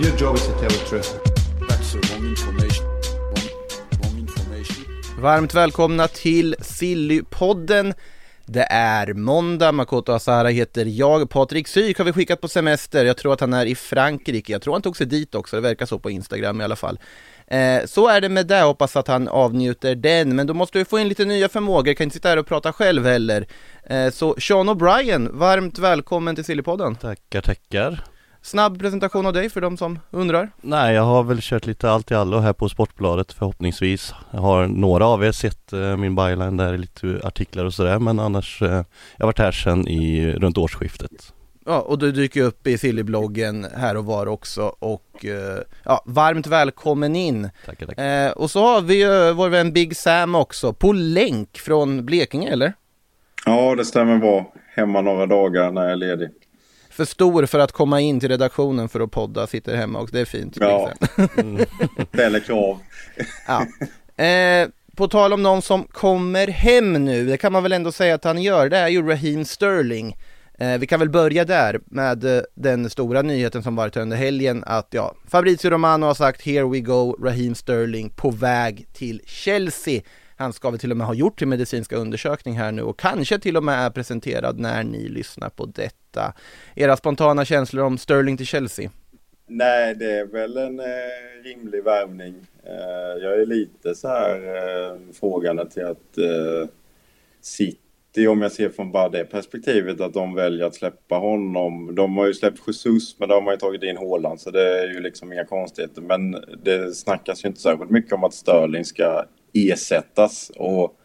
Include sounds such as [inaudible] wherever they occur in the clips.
Your job is to tell the truth. That's the wrong information. Wrong, wrong information. Varmt välkomna till Sillypodden. Det är måndag, Makoto Asara heter jag, Patrik Syk har vi skickat på semester, jag tror att han är i Frankrike, jag tror han tog sig dit också, det verkar så på Instagram i alla fall. Eh, så är det med det, hoppas att han avnjuter den, men då måste du få in lite nya förmågor, kan inte sitta här och prata själv heller. Eh, så Sean O'Brien, varmt välkommen till Sillypodden. Tackar, tackar. Snabb presentation av dig för de som undrar. Nej, jag har väl kört lite allt i allo här på Sportbladet förhoppningsvis. Jag har några av er sett eh, min byline där, lite artiklar och sådär, men annars, eh, jag har varit här sedan i, runt årsskiftet. Ja, och du dyker upp i Sillybloggen här och var också och eh, ja, varmt välkommen in. Tackar, tackar. Eh, och så har vi ju vår vän Big Sam också, på länk från Blekinge eller? Ja, det stämmer bra. Hemma några dagar när jag är ledig. För stor för att komma in till redaktionen för att podda, sitter hemma och det är fint. Ja. Sam. [laughs] Ställer krav. [laughs] ja. eh, på tal om någon som kommer hem nu, det kan man väl ändå säga att han gör, det är ju Raheem Sterling. Eh, vi kan väl börja där med eh, den stora nyheten som varit under helgen att ja, Fabrizio Romano har sagt here we go, Raheem Sterling på väg till Chelsea. Han ska väl till och med ha gjort sin medicinska undersökning här nu och kanske till och med är presenterad när ni lyssnar på detta. Era spontana känslor om Sterling till Chelsea? Nej, det är väl en eh, rimlig värvning. Eh, jag är lite så här eh, frågande till att eh, City, om jag ser från bara det perspektivet, att de väljer att släppa honom. De har ju släppt Jesus, men de har ju tagit in Haaland, så det är ju liksom inga konstigheter. Men det snackas ju inte särskilt mycket om att Sterling ska ersättas. Och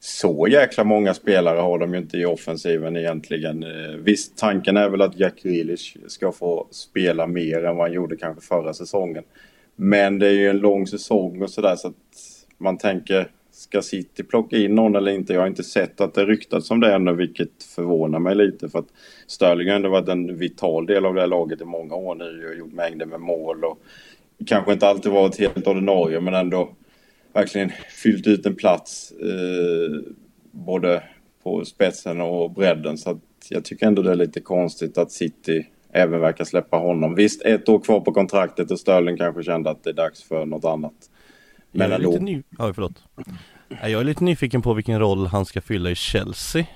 så jäkla många spelare har de ju inte i offensiven egentligen. Eh, visst, tanken är väl att Jack Grealish ska få spela mer än vad han gjorde kanske förra säsongen. Men det är ju en lång säsong och sådär så att man tänker, ska City plocka in någon eller inte? Jag har inte sett att det ryktats om det ännu, vilket förvånar mig lite. För att Sterling har ändå varit en vital del av det här laget i många år nu och gjort mängder med mål. Och kanske inte alltid varit helt ordinarie, men ändå verkligen fyllt ut en plats eh, både på spetsen och bredden. Så att jag tycker ändå det är lite konstigt att City även verkar släppa honom. Visst, ett år kvar på kontraktet och Sterling kanske kände att det är dags för något annat. Men jag är ändå. lite ny... ja, förlåt. Jag är lite nyfiken på vilken roll han ska fylla i Chelsea.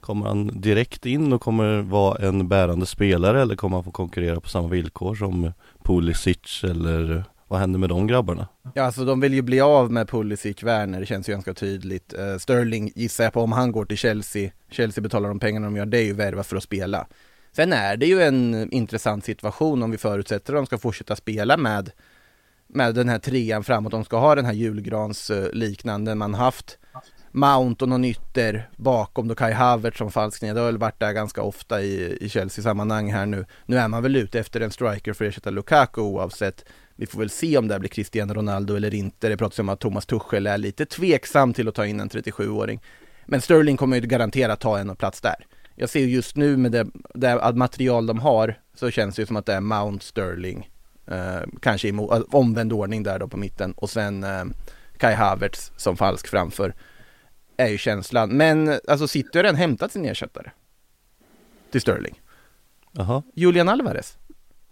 Kommer han direkt in och kommer vara en bärande spelare eller kommer han få konkurrera på samma villkor som Pulisic eller vad händer med de grabbarna? Ja, alltså de vill ju bli av med Pulisic, Werner, det känns ju ganska tydligt. Uh, Sterling gissar jag på om han går till Chelsea, Chelsea betalar de pengarna de gör, det är ju värva för att spela. Sen är det ju en intressant situation om vi förutsätter att de ska fortsätta spela med, med den här trean framåt, de ska ha den här julgransliknande, man haft. Mount och någon ytter bakom då Kai Havertz som falsk nia. Det har väl varit där ganska ofta i, i Chelsea-sammanhang här nu. Nu är man väl ute efter en striker för att ersätta Lukaku oavsett. Vi får väl se om det blir Cristiano Ronaldo eller inte. Det pratas om att Thomas Tuchel är lite tveksam till att ta in en 37-åring. Men Sterling kommer ju garanterat ta en plats där. Jag ser just nu med det, det material de har så känns det ju som att det är Mount Sterling. Eh, kanske i mo- omvänd ordning där då på mitten och sen eh, Kai Havertz som falsk framför är ju känslan. Men alltså City har redan hämtat sin ersättare till Sterling. Jaha. Julian Alvarez.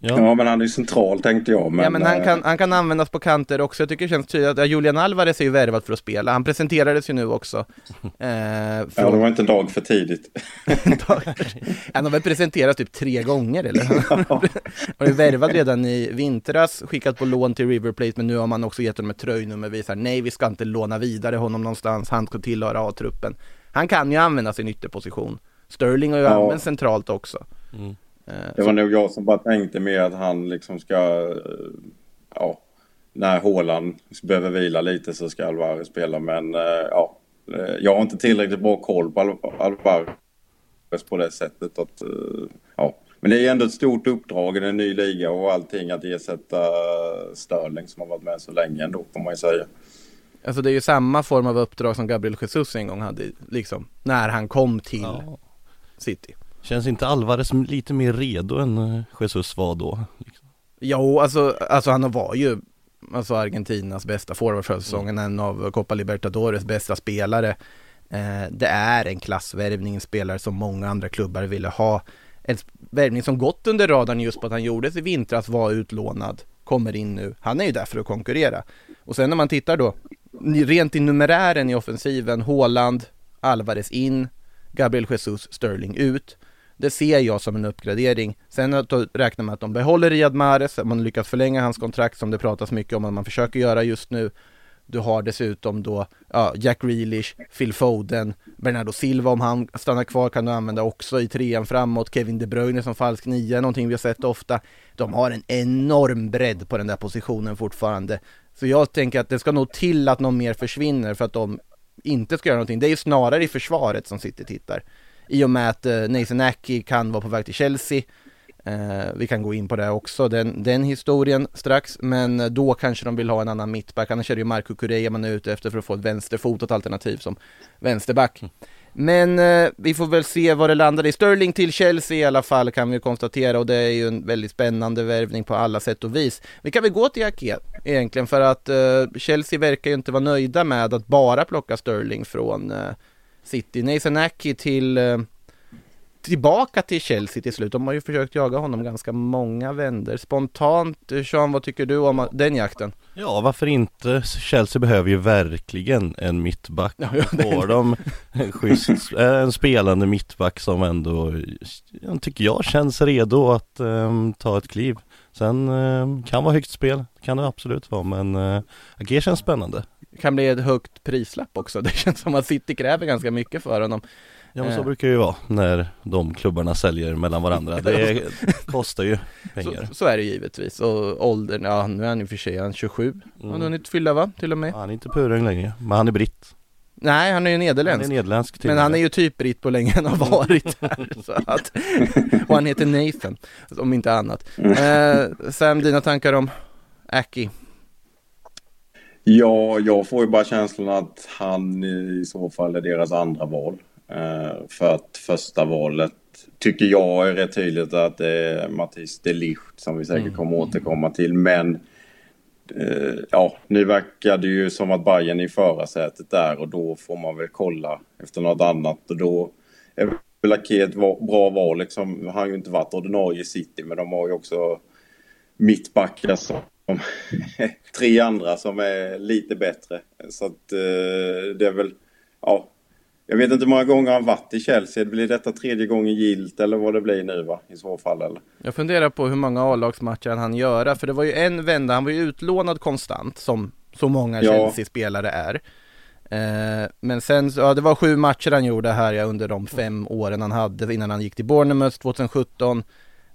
Ja. Ja, men han är ju central tänkte jag. Men, ja men han eh, kan, han kan användas på kanter också, jag tycker det känns tydligt att ja, Julian Alvarez är ju värvad för att spela, han presenterades ju nu också. [laughs] Eh, Ja, från- det var inte en dag för tidigt. [laughs] Han har väl presenterats typ tre gånger eller? [laughs] Han var ju värvad redan i vintras, skickat på lån till River Plate, men nu har man också gett honom ett tröjnummer, visar nej vi ska inte låna vidare honom någonstans, han ska tillhöra A-truppen. Han kan ju använda sin ytterposition. Sterling har ju Ja. använt centralt också. Mm. Eh, Det var nog jag som bara tänkte mer att han liksom ska, eh, ja, när Haaland behöver vila lite så ska Alvarez spela. Men eh, ja, jag har inte tillräckligt bra koll på Al- Alvarez på det sättet att, ja. Men det är ändå ett stort uppdrag i en ny liga och allting att ersätta Sterling som har varit med så länge ändå får man ju säga. Alltså det är ju samma form av uppdrag som Gabriel Jesus en gång hade, liksom, när han kom till Ja. City. Känns inte Alvarez lite mer redo än eh, Jesus var då? Liksom? Jo, alltså, alltså han var ju alltså Argentinas bästa forward förra säsongen, en av Copa Libertadores bästa spelare. Eh, det är en klassvärvning, en spelare som många andra klubbar ville ha. En värvning som gått under radarn just på att han gjordes i vintras, var utlånad, kommer in nu. Han är ju där för att konkurrera. Och sen när man tittar då, rent i numerären i offensiven, Haaland, Alvarez in, Gabriel Jesus, Sterling ut. Det ser jag som en uppgradering. Sen att då räknar man att de behåller Riyad Mahrez, man lyckas förlänga hans kontrakt som det pratas mycket om att man försöker göra just nu. Du har dessutom då ja, Jack Grealish, Phil Foden, Bernardo Silva om han stannar kvar kan du använda också i trean framåt, Kevin De Bruyne som falsk nia, någonting vi har sett ofta. De har en enorm bredd på den där positionen fortfarande. Så jag tänker att det ska nog till att någon mer försvinner för att de inte ska göra någonting. Det är ju snarare i försvaret som City tittar. I och med att eh, Nathan Ackey kan vara på väg till Chelsea. Eh, vi kan gå in på det också, den, den historien strax. Men eh, då kanske de vill ha en annan mittback. Annars är det ju Marco Correa man är ute efter för att få ett vänsterfotat alternativ som vänsterback. Men eh, vi får väl se vad det landar i. Sterling till Chelsea i alla fall kan vi konstatera och det är ju en väldigt spännande värvning på alla sätt och vis. Vi kan väl gå till Ake egentligen för att eh, Chelsea verkar ju inte vara nöjda med att bara plocka Sterling från eh, City. Nathan Ackey till eh, tillbaka till Chelsea till slut. De har ju försökt jaga honom ganska många vänder. Spontant, eh, Sean, vad tycker du om den jakten? Ja, varför inte? Chelsea behöver ju verkligen en mittback. Ja, ja, Får de en schysst, eh, en spelande mittback som ändå, jag tycker jag, känns redo att ehm, ta ett kliv. Sen ehm, kan vara högt spel, kan det absolut vara, men uh, Age känns spännande. Det kan bli ett högt prislapp också. [laughs] Det känns som att City kräver ganska mycket för honom. Ja men så Eh. brukar det ju vara när de klubbarna säljer mellan varandra. [laughs] Det kostar ju pengar. Så, så är det givetvis. Och åldern, ja nu är han i och för sig han är 27. Han har Mm. hunnit fylla va, till och med? Han är inte purung längre, men han är britt. Nej, han är ju Han nederländsk. är nederländsk Men han är ju typ britt på länge han har varit här. [laughs] så att, och han heter Nathan, om inte annat. Eh, Sam, dina tankar om Aki? Ja, jag får ju bara känslan att han i så fall är deras andra val. Eh, för att första valet tycker jag är rätt tydligt att det är Mattis de Ligt som vi säkert kommer återkomma till. Men eh, ja, nu verkar det ju som att Bayern är i förarsätet där och då får man väl kolla efter något annat. Och då är väl Ake ett bra val. Liksom. Han har ju inte varit ordinarie i City men de har ju också mittbackar som [laughs] tre andra som är lite bättre. Så att eh, det är väl, ja. Jag vet inte hur många gånger han varit i Chelsea. Blir detta tredje gången gilt eller vad det blir nu va? I så fall eller? Jag funderar på hur många A-lagsmatcher han göra, för det var ju en vända, han var ju utlånad konstant, som så många Ja. Chelsea-spelare är. Eh, men sen, ja det var sju matcher han gjorde här ja, under de fem åren han hade innan han gick till Bournemouth 2017.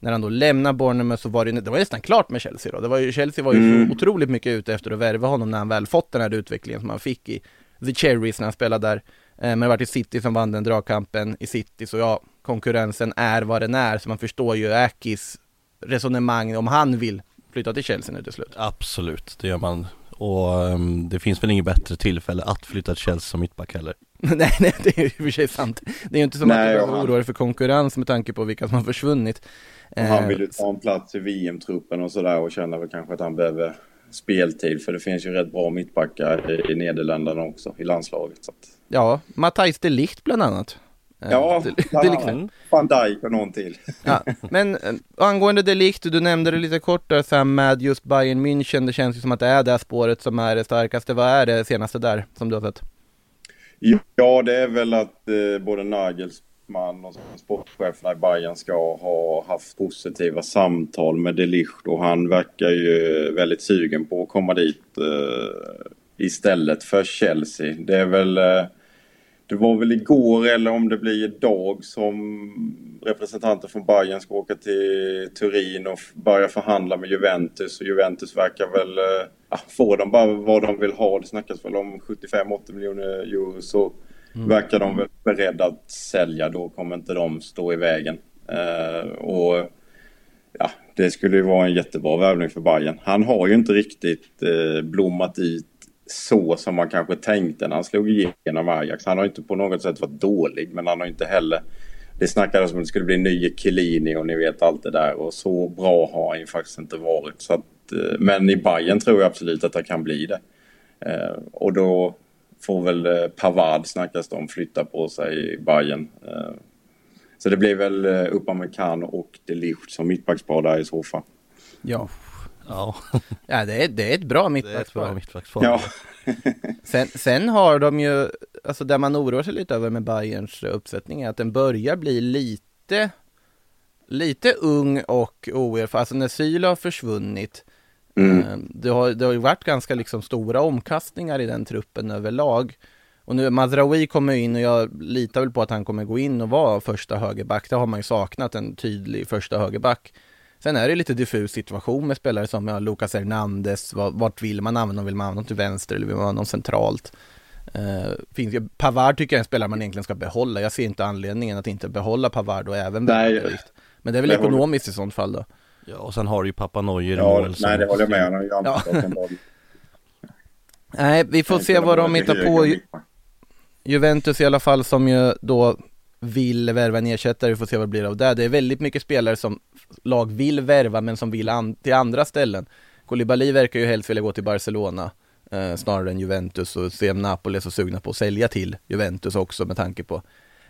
När han då lämnade Bournemouth så var det, det var nästan klart med Chelsea då. Det var ju, Chelsea var ju Mm. så otroligt mycket ute efter att värva honom när han väl fått den här utvecklingen som han fick i The Cherries när han spelade där. Eh, Men det var i City som vann den dragkampen i City, så ja, konkurrensen är vad den är, så man förstår ju Akis resonemang om han vill flytta till Chelsea nu till slut. Absolut, det gör man. Och ehm, det finns väl inget bättre tillfälle att flytta till Chelsea som mittback heller. [laughs] nej, nej, det är ju i och för sig sant. Det är ju inte som Nej, att du behöver oroa dig för konkurrens med tanke på vilka som har försvunnit. Och han Eh, vill ju ta en plats i VM-truppen och sådär och känner väl kanske att han behöver speltid. För det finns ju rätt bra mittbackar i, i Nederländerna också, i landslaget. Så att, Ja, Matthijs de Ligt bland annat. Eh, Ja, det- liksom- annat. Van Dijk och någon till. [laughs] Ja, men eh, angående Delict, du nämnde det lite kort där Sam med just Bayern München, det känns ju som att det är det spåret som är det starkaste. Vad är det senaste där som du har sett? Ja, det är väl att eh, både Nagelsmann och sportcheferna i Bayern ska ha haft positiva samtal med Delicht och han verkar ju väldigt sugen på att komma dit eh, istället för Chelsea. Det är väl eh, det var väl igår eller om det blir idag som representanter från Bayern ska åka till Turin och börja förhandla med Juventus. Och Juventus verkar väl ja, få dem bara vad de vill ha. Det snackas väl om 75-80 miljoner euro så verkar de väl beredda att sälja. Då kommer inte de stå i vägen. Eh, och ja, det skulle ju vara en jättebra värvning för Bayern. Han har ju inte riktigt eh, blommat ut så som man kanske tänkte när han slog igenom Ajax. Han har inte på något sätt varit dålig men han har inte heller... Det snackades om att det skulle bli nye Chiellini och ni vet allt det där och så bra har han ju faktiskt inte varit. Så att, eh, men i Bayern tror jag absolut att det kan bli det. Eh, och då får väl eh, Pavard snackas det om flytta på sig i Bayern. Så det blir väl Upamecano och De Ligt som mittbackspar där i så fall. Ja, Ja, [laughs] ja det, är, det är ett bra mittbackspar. mittbackspar. Ja, [laughs] Sen, sen har de ju, alltså där man oroar sig lite över med Bayerns uppsättning är att den börjar bli lite, lite ung och oerfaren. Alltså när Syla har försvunnit, mm. eh, det, har, det har ju varit ganska liksom stora omkastningar i den truppen överlag. Och nu Mazraoui kommer in och jag litar väl på att han kommer gå in och vara första högerback. Det har man ju saknat, en tydlig första högerback. Sen är det lite diffus situation med spelare som ja, Lucas Hernandez, vart, vill man använda dem? Vill man använda dem till vänster eller vill man använda dem centralt? Uh, finns Pavard tycker jag är en spelare man egentligen ska behålla. Jag ser inte anledningen att inte behålla Pavard och även Nej. Men det är väl ekonomiskt i sånt fall då. Ja, och sen har du ju pappa Neuer ja mål nej det håller jag med. Ju alltid Ja. [laughs] Nej, vi får se vad de hittar på. Ju- Juventus i alla fall som ju då vill värva en ersättare, vi får se vad det blir av det. Det är väldigt mycket spelare som lag vill värva men som vill an- till andra ställen. Koulibaly verkar ju helst vilja gå till Barcelona eh, snarare än Juventus och se om Napoli är så sugna på att sälja till Juventus också med tanke på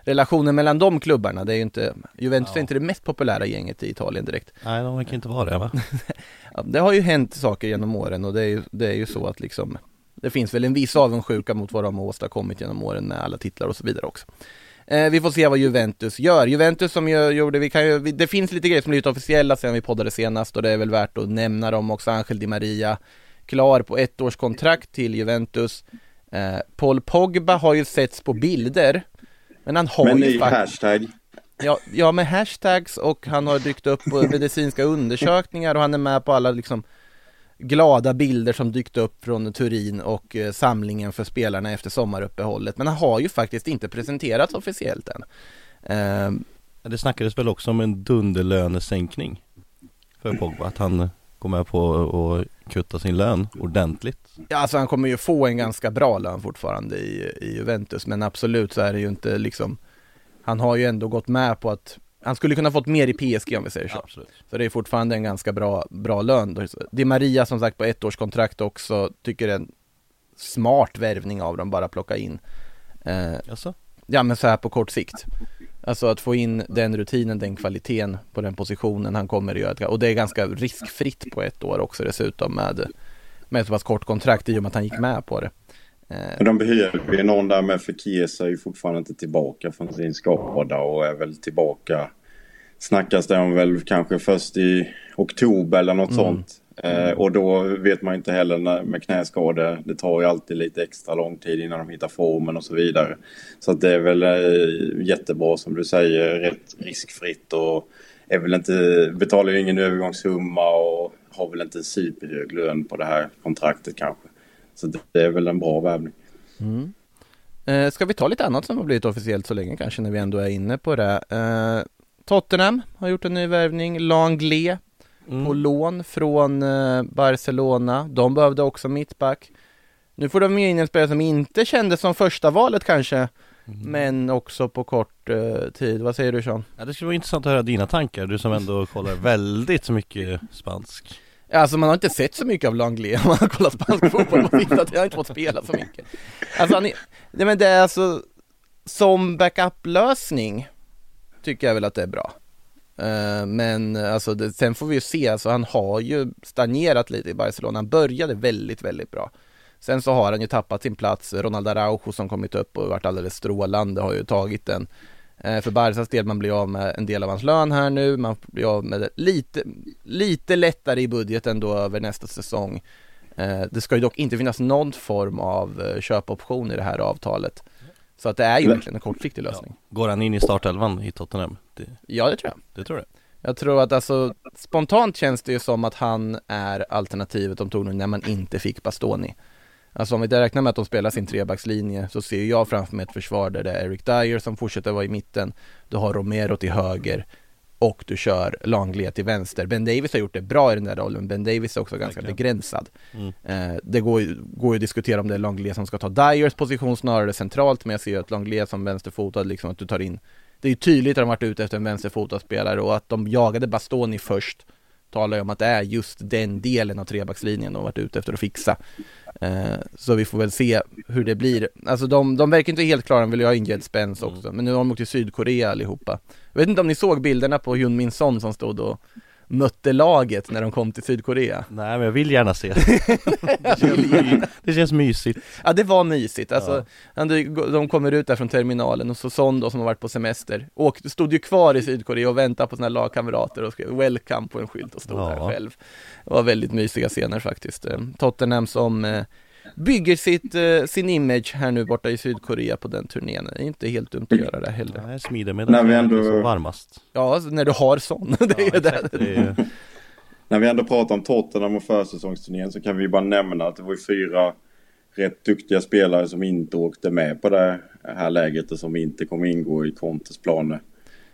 relationen mellan de klubbarna. Det är ju inte, Juventus Ja. är inte det mest populära gänget i Italien direkt. Nej, de verkar inte vara det va? [laughs] Det har ju hänt saker genom åren och det är ju, det är ju så att liksom Det finns väl en viss avundsjuka mot vad de har åstadkommit genom åren med alla titlar och så vidare också eh, Vi får se vad Juventus gör. Juventus som ju gjorde, vi kan ju, vi, det finns lite grejer som blivit officiella sedan vi poddade senast och det är väl värt att nämna dem också. Angel Di Maria klar på ett års kontrakt till Juventus. Eh, Paul Pogba har ju setts på bilder men han har Men ju faktiskt hashtag. Ja, ja, med hashtags och han har dykt upp på medicinska undersökningar och han är med på alla liksom glada bilder som dykt upp från Turin och eh, samlingen för spelarna efter sommaruppehållet. Men han har ju faktiskt inte presenterats officiellt än. Eh, Det snackades väl också om en dunderlönesänkning för Pogba, att han går med på att kutta sin lön ordentligt. ja, alltså han kommer ju få en ganska bra lön fortfarande i, i Juventus, men absolut så är det ju inte liksom Han har ju ändå gått med på att han skulle kunna fått mer i PSG om vi säger så. Absolut. Så det är fortfarande en ganska bra, bra lön. då. Di Maria som sagt på ett års kontrakt också, tycker det är en smart värvning av dem, bara plocka in. Eh, ja men så här på kort sikt. Alltså att få in den rutinen, den kvaliteten på den positionen han kommer att göra. Och det är ganska riskfritt på ett år också dessutom med, med ett så pass kort kontrakt i och med att han gick med på det. Eh, Men de behöver ju någon där med för Chiesa är ju fortfarande inte tillbaka från sin skada och är väl tillbaka. Snackas det om väl kanske först i oktober eller något sånt. Eh, och då vet man inte heller när, med knäskador. Det tar ju alltid lite extra lång tid innan de hittar formen och så vidare. Så att det är väl eh, jättebra som du säger, rätt riskfritt och är väl inte, betalar ju ingen övergångssumma och har väl inte superhög lön på det här kontraktet kanske. Så det är väl en bra värvning. Mm. Eh, ska vi ta lite annat som har blivit officiellt så länge kanske när vi ändå är inne på det. Eh, Tottenham har gjort en ny värvning, Langley Mm. på lån från eh, Barcelona. De behövde också mittback. Nu får de ju in en spelare som inte kändes som första valet kanske, Mm. men också på kort eh, tid. Vad säger du Sean? Ja, det skulle vara intressant att höra dina tankar, du som ändå kollar väldigt mycket spansk. Alltså man har inte sett så mycket av Langley [laughs] om man har kollat spansk fotboll. på sistone, jag han har inte fått spela så mycket. Alltså han är, nej men det är alltså som backup-lösning tycker jag väl att det är bra. Uh, men alltså det, sen får vi ju se, alltså han har ju stagnerat lite i Barcelona. Han började väldigt, väldigt bra. Sen så har han ju tappat sin plats. Ronald Araujo som kommit upp och varit alldeles strålande har ju tagit den. Eh, För Barcas del, man blir av med en del av hans lön här nu, man blir av med lite, lite lättare i budgeten då över nästa säsong. Eh, Det ska ju dock inte finnas någon form av eh, köpoption i det här avtalet. Så att det är ju verkligen en kortsiktig lösning. Går han in i startelvan i Tottenham? Det, Ja, det tror jag. det tror jag. Jag tror att alltså spontant känns det ju som att han är alternativet de tog nu när man inte fick Bastoni. Alltså om vi räknar med att de spelar sin trebackslinje så ser jag framför mig ett försvar där det är Eric Dyer som fortsätter vara i mitten, du har Romero till höger och du kör Langley till vänster. Ben Davis har gjort det bra i den där rollen, Ben Davis är också ganska Verkligen. begränsad. Mm. Eh, det går ju, går ju att diskutera om det är Langley som ska ta Dyers position snarare centralt, men jag ser ju att Langley som vänsterfotad, liksom att du tar in det är ju tydligt att de varit ute efter en vänsterfotad spelare och att de jagade Bastoni först talar ju om att det är just den delen av trebackslinjen de varit ute efter att fixa. Eh, så vi får väl se hur det blir. Alltså de, de verkar inte helt klara, de vill ju ha in Jed Spence också, men nu har de åkt till Sydkorea allihopa. Jag vet inte om ni såg bilderna på Hyun Min Son som stod och mötte laget när de kom till Sydkorea. Nej men jag vill gärna se [laughs] det. känns, my, det känns mysigt. Ja det var mysigt, alltså Ja. de kommer ut där från terminalen och så Son då som har varit på semester och stod ju kvar i Sydkorea och väntade på sina lagkamrater och skrev 'Welcome' på en skylt och stod Ja. där själv Det var väldigt mysiga scener faktiskt Eh, Tottenham som eh, bygger sitt, eh, sin image här nu borta i Sydkorea på den turnén Det är inte helt dumt att göra det heller Nej, smider med När vi ändå- som varmast. Ja, alltså, när du har Son, [laughs] det är Ja, exakt. det Det är, När vi ändå pratar om Tottenham och försäsongsturnén så kan vi bara nämna att det var fyra rätt duktiga spelare som inte åkte med på det här läget och som inte kommer ingå i Contes planer.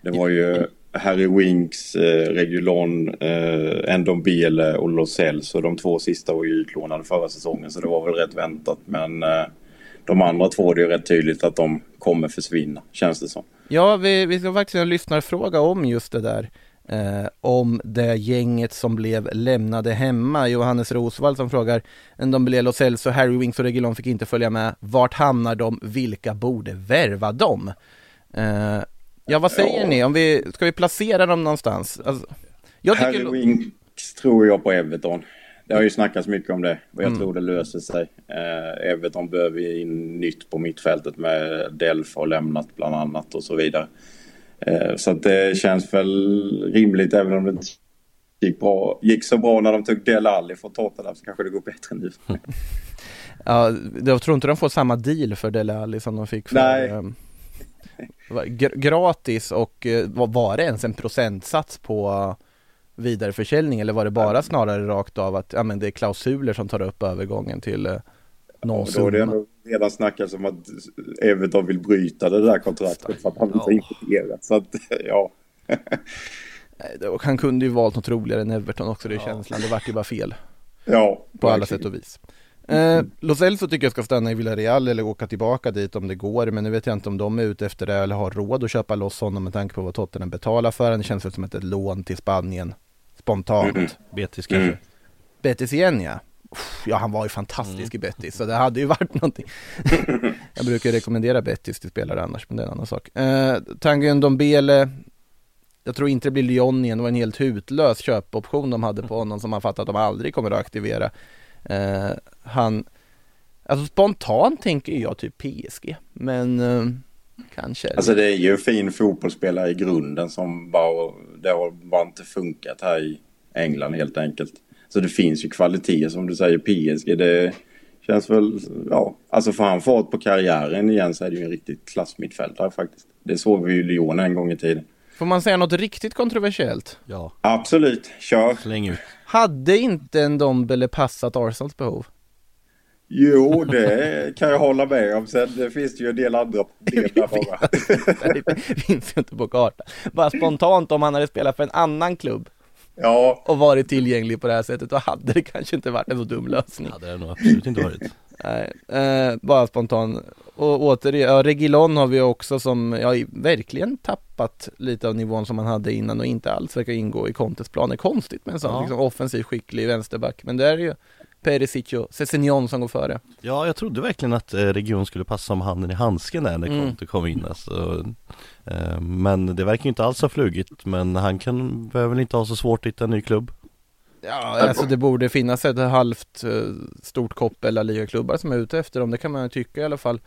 Det var ju Harry Winks, eh, Regulon, eh, Ndombele eh, och Los Så de två sista var ju utlånade förra säsongen så det var väl rätt väntat men eh, de andra två det är ju rätt tydligt att de kommer försvinna känns det som. Ja, vi, vi ska faktiskt en lyssnarfråga om just det där. Eh, om det gänget som blev lämnade hemma. Johannes Rosvall som frågar Ndombele, Los Elso, Harry Winks och Regulon fick inte följa med. Vart hamnar de? Vilka borde värva dem? Eh, ja, vad säger Ja. ni? Om vi, ska vi placera dem någonstans? Alltså, jag Harry tycker... Winks tror jag på Everton. Det har ju snackats mycket om det och jag Mm. tror det löser sig. Eh, Everton behöver in nytt på mittfältet med Delf har lämnat bland annat och så vidare. Eh, så att det känns väl rimligt även om det inte gick, bra, gick så bra när de tog Del Alli från Tottenham så kanske det går bättre nu. [laughs] Ja, jag tror inte de får samma deal för Dele Alli som de fick för Nej. gr- gratis och eh, var, det ens en procentsats på eh, vidareförsäljning eller var det bara snarare rakt av att ja, men det är klausuler som tar upp övergången till eh, någon då är det summa? ändå redan snackats om att Everton vill bryta det där kontraktet för att han inte Ja. importerat. Så att [laughs] ja. Han kunde ju valt något roligare än Everton också, det är känslan, det vart ju bara fel Ja, på alla sätt och vis. Eh, Los Elso tycker jag ska stanna i Villarreal eller åka tillbaka dit om det går, men nu vet jag inte om de är ute efter det eller har råd att köpa loss honom med tanke på vad Tottenham betalar för honom. Det känns väl som ett, ett lån till Spanien spontant. Mm. Betis kanske. Mm. Betis igen ja. Ja, han var ju fantastisk i Betis, så det hade ju varit någonting. [laughs] jag brukar rekommendera Betis till spelare annars, men det är en annan sak. Eh, Tanguy Ndombele, jag tror inte det blir Lyon igen, det var en helt hutlös köpoption de hade på honom som man fattar att de aldrig kommer att aktivera. Eh, han, alltså spontant tänker jag typ PSG, men eh, kanske. Alltså det är ju en fin fotbollsspelare i grunden som bara, det har bara inte funkat här i England helt enkelt. Så det finns ju kvaliteter som du säger PSG. Det känns väl, ja, alltså får han fart på karriären igen så är det ju en riktigt klassmittfältare faktiskt. Det såg vi ju i Lyon en gång i tiden. Får man säga något riktigt kontroversiellt? Ja, Absolut, kör. släng ut. Hade inte en Dombele passat Arsenals behov? Jo, det kan jag hålla med om. Sen det finns det ju en del andra problem där bara. [laughs] det finns ju inte på kartan. Bara spontant om han hade spelat för en annan klubb Ja, och varit tillgänglig på det här sättet, då hade det kanske inte varit en så dum lösning. Det har det nog absolut inte varit. Nej, eh, bara spontant. Och återigen, ja, Regilon har vi också som, ja, verkligen tappat lite av nivån som man hade innan och inte alls verkar ingå i Contes planer. Konstigt med en sån Ja. liksom, offensivt skicklig vänsterback, men det är ju Perisic och Sessignon som går före. Ja, jag trodde verkligen att eh, Region skulle passa som handen i handsken där när Mm. Conte kom in alltså. Eh, Men det verkar ju inte alls ha flugit Men han kan, behöver väl inte ha så svårt att hitta en ny klubb Ja, alltså det borde finnas ett halvt eh, stort koppel alla ligaklubbar som är ute efter dem, det kan man ju tycka i alla fall.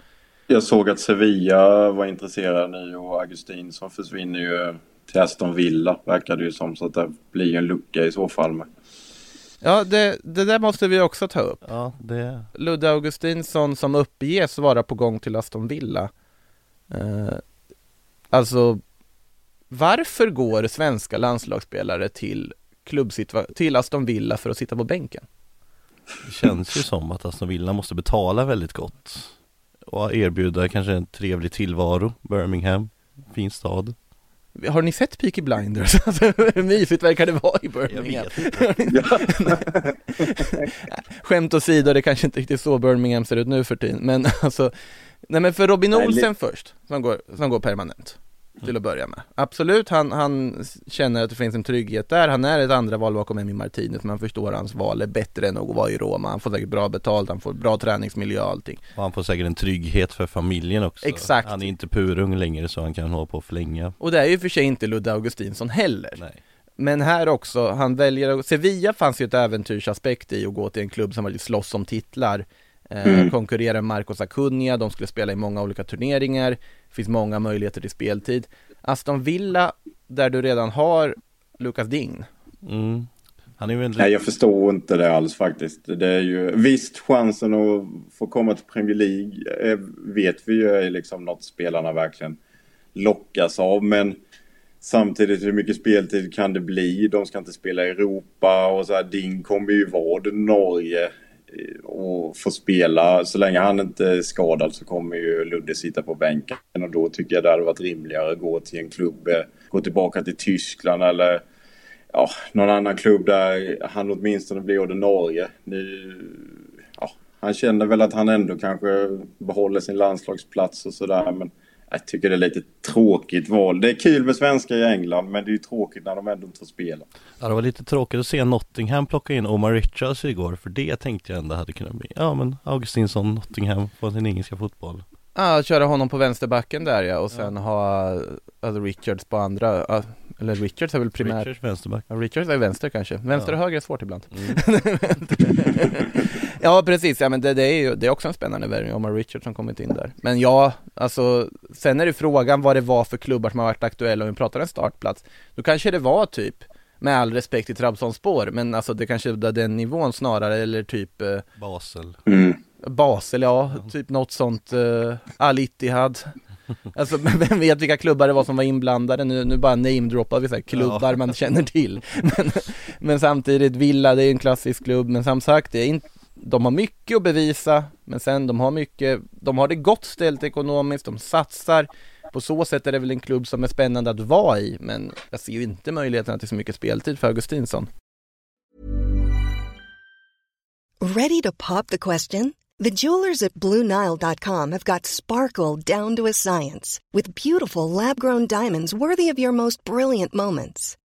Jag såg att Sevilla var intresserad nu och Augustinsson försvinner ju till Aston Villa verkar det ju som. Så att det blir ju en lucka i så fall. Ja, det, det där måste vi också ta upp. Ja, det Ludde Augustinsson som uppges vara på gång till Aston Villa. Eh, alltså, varför går svenska landslagsspelare till, till Aston Villa för att sitta på bänken? Det känns ju som att Aston Villa måste betala väldigt gott Och erbjuda kanske en trevlig tillvaro Birmingham, fin stad Har ni sett Peaky Blinders? [laughs] Alltså, hur mysigt verkar det vara i Birmingham? [laughs] [laughs] Skämt åsido, det kanske inte riktigt så Birmingham ser ut nu för tiden, men alltså Nej men för Robin Olsen först, som går, som går permanent Till att börja med. Absolut, han, han känner att det finns en trygghet där, han är ett andra val bakom Emi Martinez Men han förstår att hans val är bättre än att vara i Roma. Han får säkert bra betalt, han får bra träningsmiljö och allting. Och han får säkert en trygghet för familjen också. Exakt. Han är inte purung längre så han kan hålla på och förlänga Och det är ju för sig inte Ludde Augustinsson heller. Nej. Men här också, han väljer, Sevilla fanns ju ett äventyrsaspekt i att gå till en klubb som vill slåss om titlar Mm. Konkurrera med Marcos Acuna, de skulle spela i många olika turneringar Det finns många möjligheter till speltid Aston Villa, där du redan har Lucas Dign mm. Han är väl Nej, jag förstår inte det alls faktiskt. Det är ju visst chansen att få komma till Premier League eh, vet vi ju är liksom något spelarna verkligen lockas av. Men samtidigt hur mycket speltid kan det bli? De ska inte spela i Europa och så här. Ding kommer ju vara det Norge eh, och få spela. Så länge han inte är skadad så kommer ju Ludde sitta på bänken och då tycker jag det hade varit rimligare att gå till en klubb, eh, gå tillbaka till Tyskland eller ja, någon annan klubb där han åtminstone blir ordinarie. Nu, ja, han känner väl att han ändå kanske behåller sin landslagsplats och sådär. Men jag tycker det är lite tråkigt val. Det är kul med svenskar i England men det är tråkigt när de ändå inte får spela. Ja det var lite tråkigt att se Nottingham plocka in Omar Richards igår För det tänkte jag ändå hade kunnat bli Ja men Augustinsson, Nottingham på sin engelska fotboll Ja, köra honom på vänsterbacken där ja, och sen ha alltså Richards på andra, ja, eller Richards är väl primärt Richards vänsterback Ja, Richards är vänster kanske, vänster Ja. och höger är svårt ibland mm. [laughs] [laughs] [laughs] Ja precis, ja men det, det är ju, det är också en spännande värvning, Omar Richards som kommit in där. Men ja, alltså Sen är det frågan vad det var för klubbar som har varit aktuella. Om vi pratar en startplats Då kanske det var typ Med all respekt till Trabzonspor, men alltså det kanske var den nivån snarare, eller typ eh, Basel. Mm. Basel, ja, typ något sånt, uh, Al Ittihad [laughs] Alltså vem vet vilka klubbar det var som var inblandade? Nu, nu bara namedroppar vi så här, klubbar Ja. man känner till. [laughs] Men, men samtidigt, Villa det är en klassisk klubb, men som sagt, det är inte de har mycket att bevisa, men sen de har mycket, de har det gott ställt ekonomiskt, de satsar På så sätt är det väl en klubb som är spännande att vara i, men jag ser ju inte möjligheterna till så mycket speltid för Augustinsson Ready to pop the question? The jewelers at BlueNile.com have got sparkle down to a science with beautiful lab grown diamonds worthy of your most brilliant moments.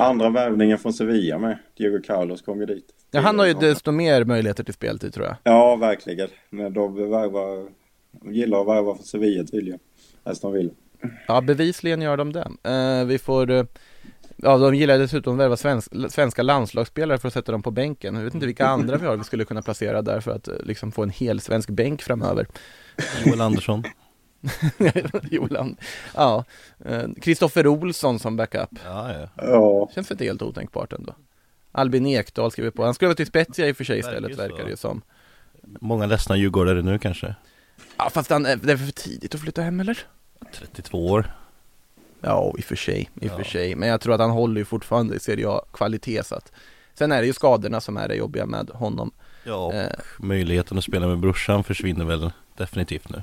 Andra värvningar från Sevilla med. Diego Carlos kom ju dit. Ja, han har ju desto mer möjligheter till speltid tror jag Ja, verkligen. Men de värvar, de gillar att värva från Sevilla tydligen. Aston Villa. Ja, bevisligen gör de det. Eh, vi får, eh, ja de gillar dessutom att värva svensk, svenska landslagsspelare för att sätta dem på bänken. Jag vet inte vilka andra vi har vi skulle kunna placera där för att eh, liksom få en hel svensk bänk framöver. Joel Andersson [laughs] Jolan. Ja, eh, Kristoffer Olsson som backup. Ja ja Ja, Känns inte helt otänkbart ändå. Albin Ekdal skriver på. Han skulle vara till Spezia i och för sig istället Verkar det ju som. Många ledsna djurgårdare nu kanske Ja, fast han, är- det är för tidigt att flytta hem eller? 32 år Ja, i och för sig, i och Ja. för sig. Men jag tror att han håller ju fortfarande i Serie A kvalitet så att Sen är det ju skadorna som är det jobbiga med honom. Ja, och Eh, möjligheten att spela med brorsan försvinner väl definitivt nu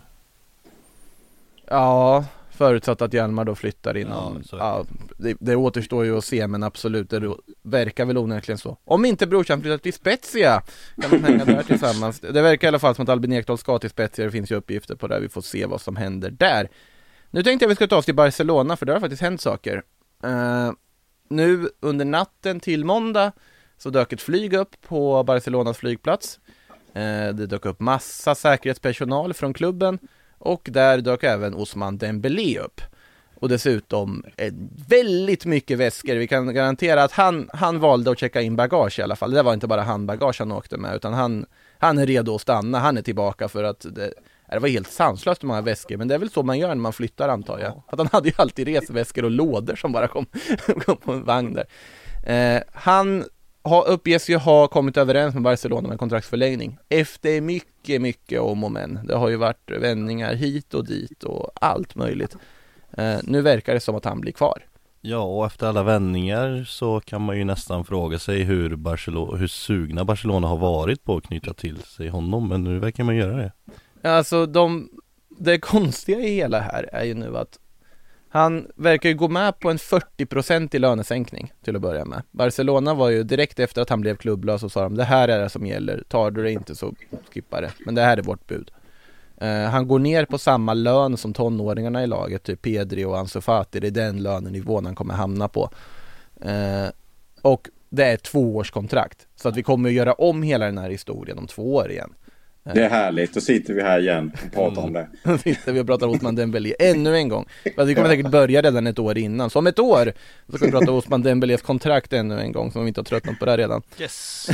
ja, Förutsatt att Hjalmar då flyttar inom, Ja, det. ja, det, det återstår ju att se men absolut, det verkar väl onekligen så. Om inte brorsan flyttar till Spezia kan de hänga där tillsammans. Det verkar i alla fall som att Albin Ekdal ska till Spezia, det finns ju uppgifter på det, vi får se vad som händer där. Nu tänkte jag vi ska ta oss till Barcelona för där har faktiskt hänt saker. Eh, nu under natten till måndag så dök ett flyg upp på Barcelonas flygplats. Eh, det dök upp massa säkerhetspersonal från klubben och där dök även Osman Dembélé upp. Och dessutom eh, väldigt mycket väskor. Vi kan garantera att han, han valde att checka in bagage i alla fall. Det var inte bara handbagage han åkte med utan han, han är redo att stanna. Han är tillbaka för att det, det var helt sanslöst hur många väskor, men det är väl så man gör när man flyttar antar jag. Att han hade ju alltid resväskor och lådor som bara kom, [laughs] kom på en vagn där. Eh, han har, uppges ju ha kommit överens med Barcelona med kontraktsförlängning efter mycket, mycket om och men. Det har ju varit vändningar hit och dit och allt möjligt. Eh, nu verkar det som att han blir kvar. Ja, och efter alla vändningar så kan man ju nästan fråga sig hur, Barcelona, hur sugna Barcelona har varit på att knyta till sig honom, men nu verkar man göra det. Alltså de, det konstiga i hela här är ju nu att han verkar ju gå med på en 40% i lönesänkning till att börja med. Barcelona var ju direkt efter att han blev klubblös och sa de det här är det som gäller, tar du det inte så skippa det. Men det här är vårt bud. Uh, han går ner på samma lön som tonåringarna i laget, typ Pedri och Ansu Fati, det är den lönenivån han kommer hamna på. Uh, och det är ett tvåårskontrakt, så att vi kommer att göra om hela den här historien om två år igen. Det är härligt, då sitter vi här igen och pratar om det. [laughs] Då sitter vi och pratar Osman Dembélé ännu en gång. Fast vi kommer säkert börja redan ett år innan. Så om ett år så ska vi prata Osman Dembélés kontrakt ännu en gång, som vi inte har tröttnat på det redan. Yes!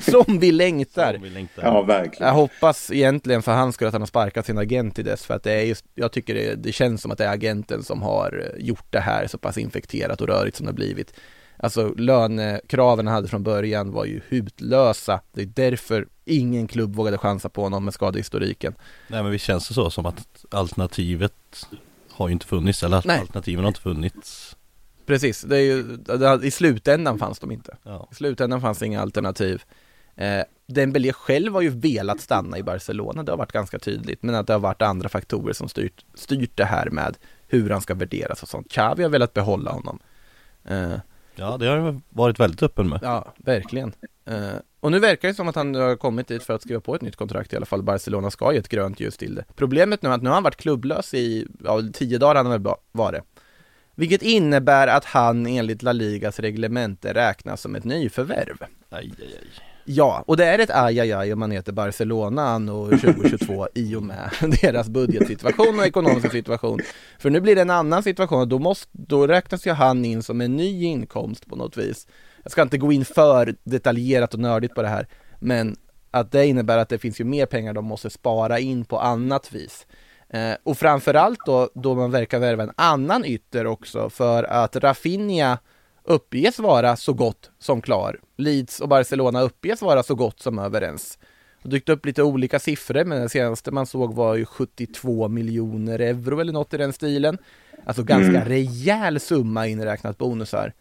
[laughs] Som vi längtar! Som vi längtar. Ja, verkligen. Jag hoppas egentligen för hans skull att han har sparkat sin agent till dess, för att det är just, jag tycker det, det känns som att det är agenten som har eh, gjort det här så pass infekterat och rörigt som det har blivit. Alltså lönekraven han hade från början var ju hutlösa. Det är därför ingen klubb vågade chansa på honom med skadehistoriken. Nej men visst känns det så som att alternativet har ju inte funnits, eller Nej. alternativen har inte funnits. Precis, det är ju, i slutändan fanns de inte. Ja. I slutändan fanns inga alternativ. Eh, Dembélé själv har ju velat stanna i Barcelona, det har varit ganska tydligt, men att det har varit andra faktorer som styrt, styrt det här med hur han ska värderas och sånt. Xavi har velat behålla honom. Eh, ja, det har jag varit väldigt öppen med. ja, verkligen. Eh, och nu verkar det som att han har kommit dit för att skriva på ett nytt kontrakt i alla fall. Barcelona ska ge ett grönt ljus till det. Problemet nu är att nu har han varit klubblös i, ja, tio dagar han väl varit. Vilket innebär att han enligt La Ligas reglemente räknas som ett nyförvärv. Aj, aj, aj. Ja, och det är ett ajajaj om man heter Barcelona anno 2022 [laughs] i och med [laughs] deras budgetsituation och ekonomiska situation. För nu blir det en annan situation och då, måste, då räknas ju han in som en ny inkomst på något vis. Jag ska inte gå in för detaljerat och nördigt på det här, men att det innebär att det finns ju mer pengar de måste spara in på annat vis. Eh, och framförallt då, då man verkar värva en annan ytter också för att Rafinha uppges vara så gott som klar. Leeds och Barcelona uppges vara så gott som överens. Det dykt upp lite olika siffror, men den senaste man såg var ju 72 miljoner euro eller något i den stilen. Alltså ganska rejäl summa inräknat bonusar.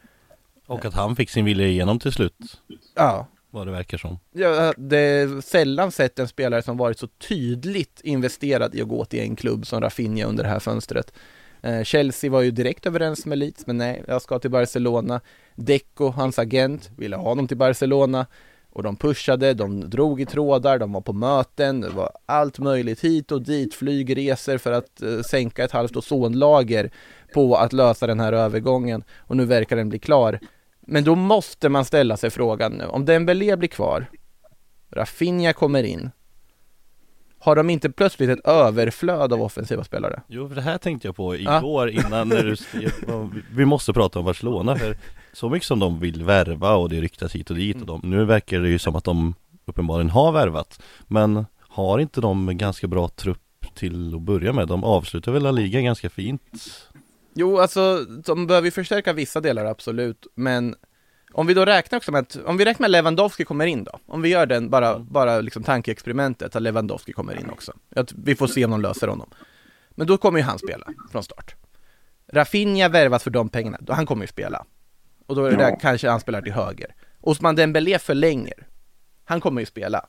Och att han fick sin vilja igenom till slut, Ja, vad det verkar som. Ja, det är sällan sett en spelare som varit så tydligt investerad i att gå till en klubb som Rafinha under det här fönstret. Eh, Chelsea var ju direkt överens med Leeds, men nej, jag ska till Barcelona. Deco, hans agent, ville ha honom till Barcelona och de pushade, de drog i trådar, de var på möten, det var allt möjligt hit och dit, flygresor för att eh, sänka ett halvt ozonlager på att lösa den här övergången och nu verkar den bli klar. Men då måste man ställa sig frågan nu, om Dembélé blir kvar, Rafinha kommer in, har de inte plötsligt ett överflöd av offensiva spelare? Jo, för det här tänkte jag på Ja. igår innan när du [laughs] vi måste prata om Barcelona för så mycket som de vill värva och det ryktas hit och dit och de, nu verkar det ju som att de uppenbarligen har värvat men har inte de en ganska bra trupp till att börja med? De avslutar väl La Liga ganska fint? Jo, alltså de behöver ju förstärka vissa delar absolut, men om vi då räknar också med att, om vi räknar med Lewandowski kommer in då, om vi gör den, bara, bara liksom tankeexperimentet att Lewandowski kommer in också, att vi får se om de löser honom. Men då kommer ju han spela från start. Rafinha värvas för de pengarna, då han kommer ju spela. Och då är det Ja. kanske han spelar till höger. Osman Dembélé förlänger. Han kommer ju spela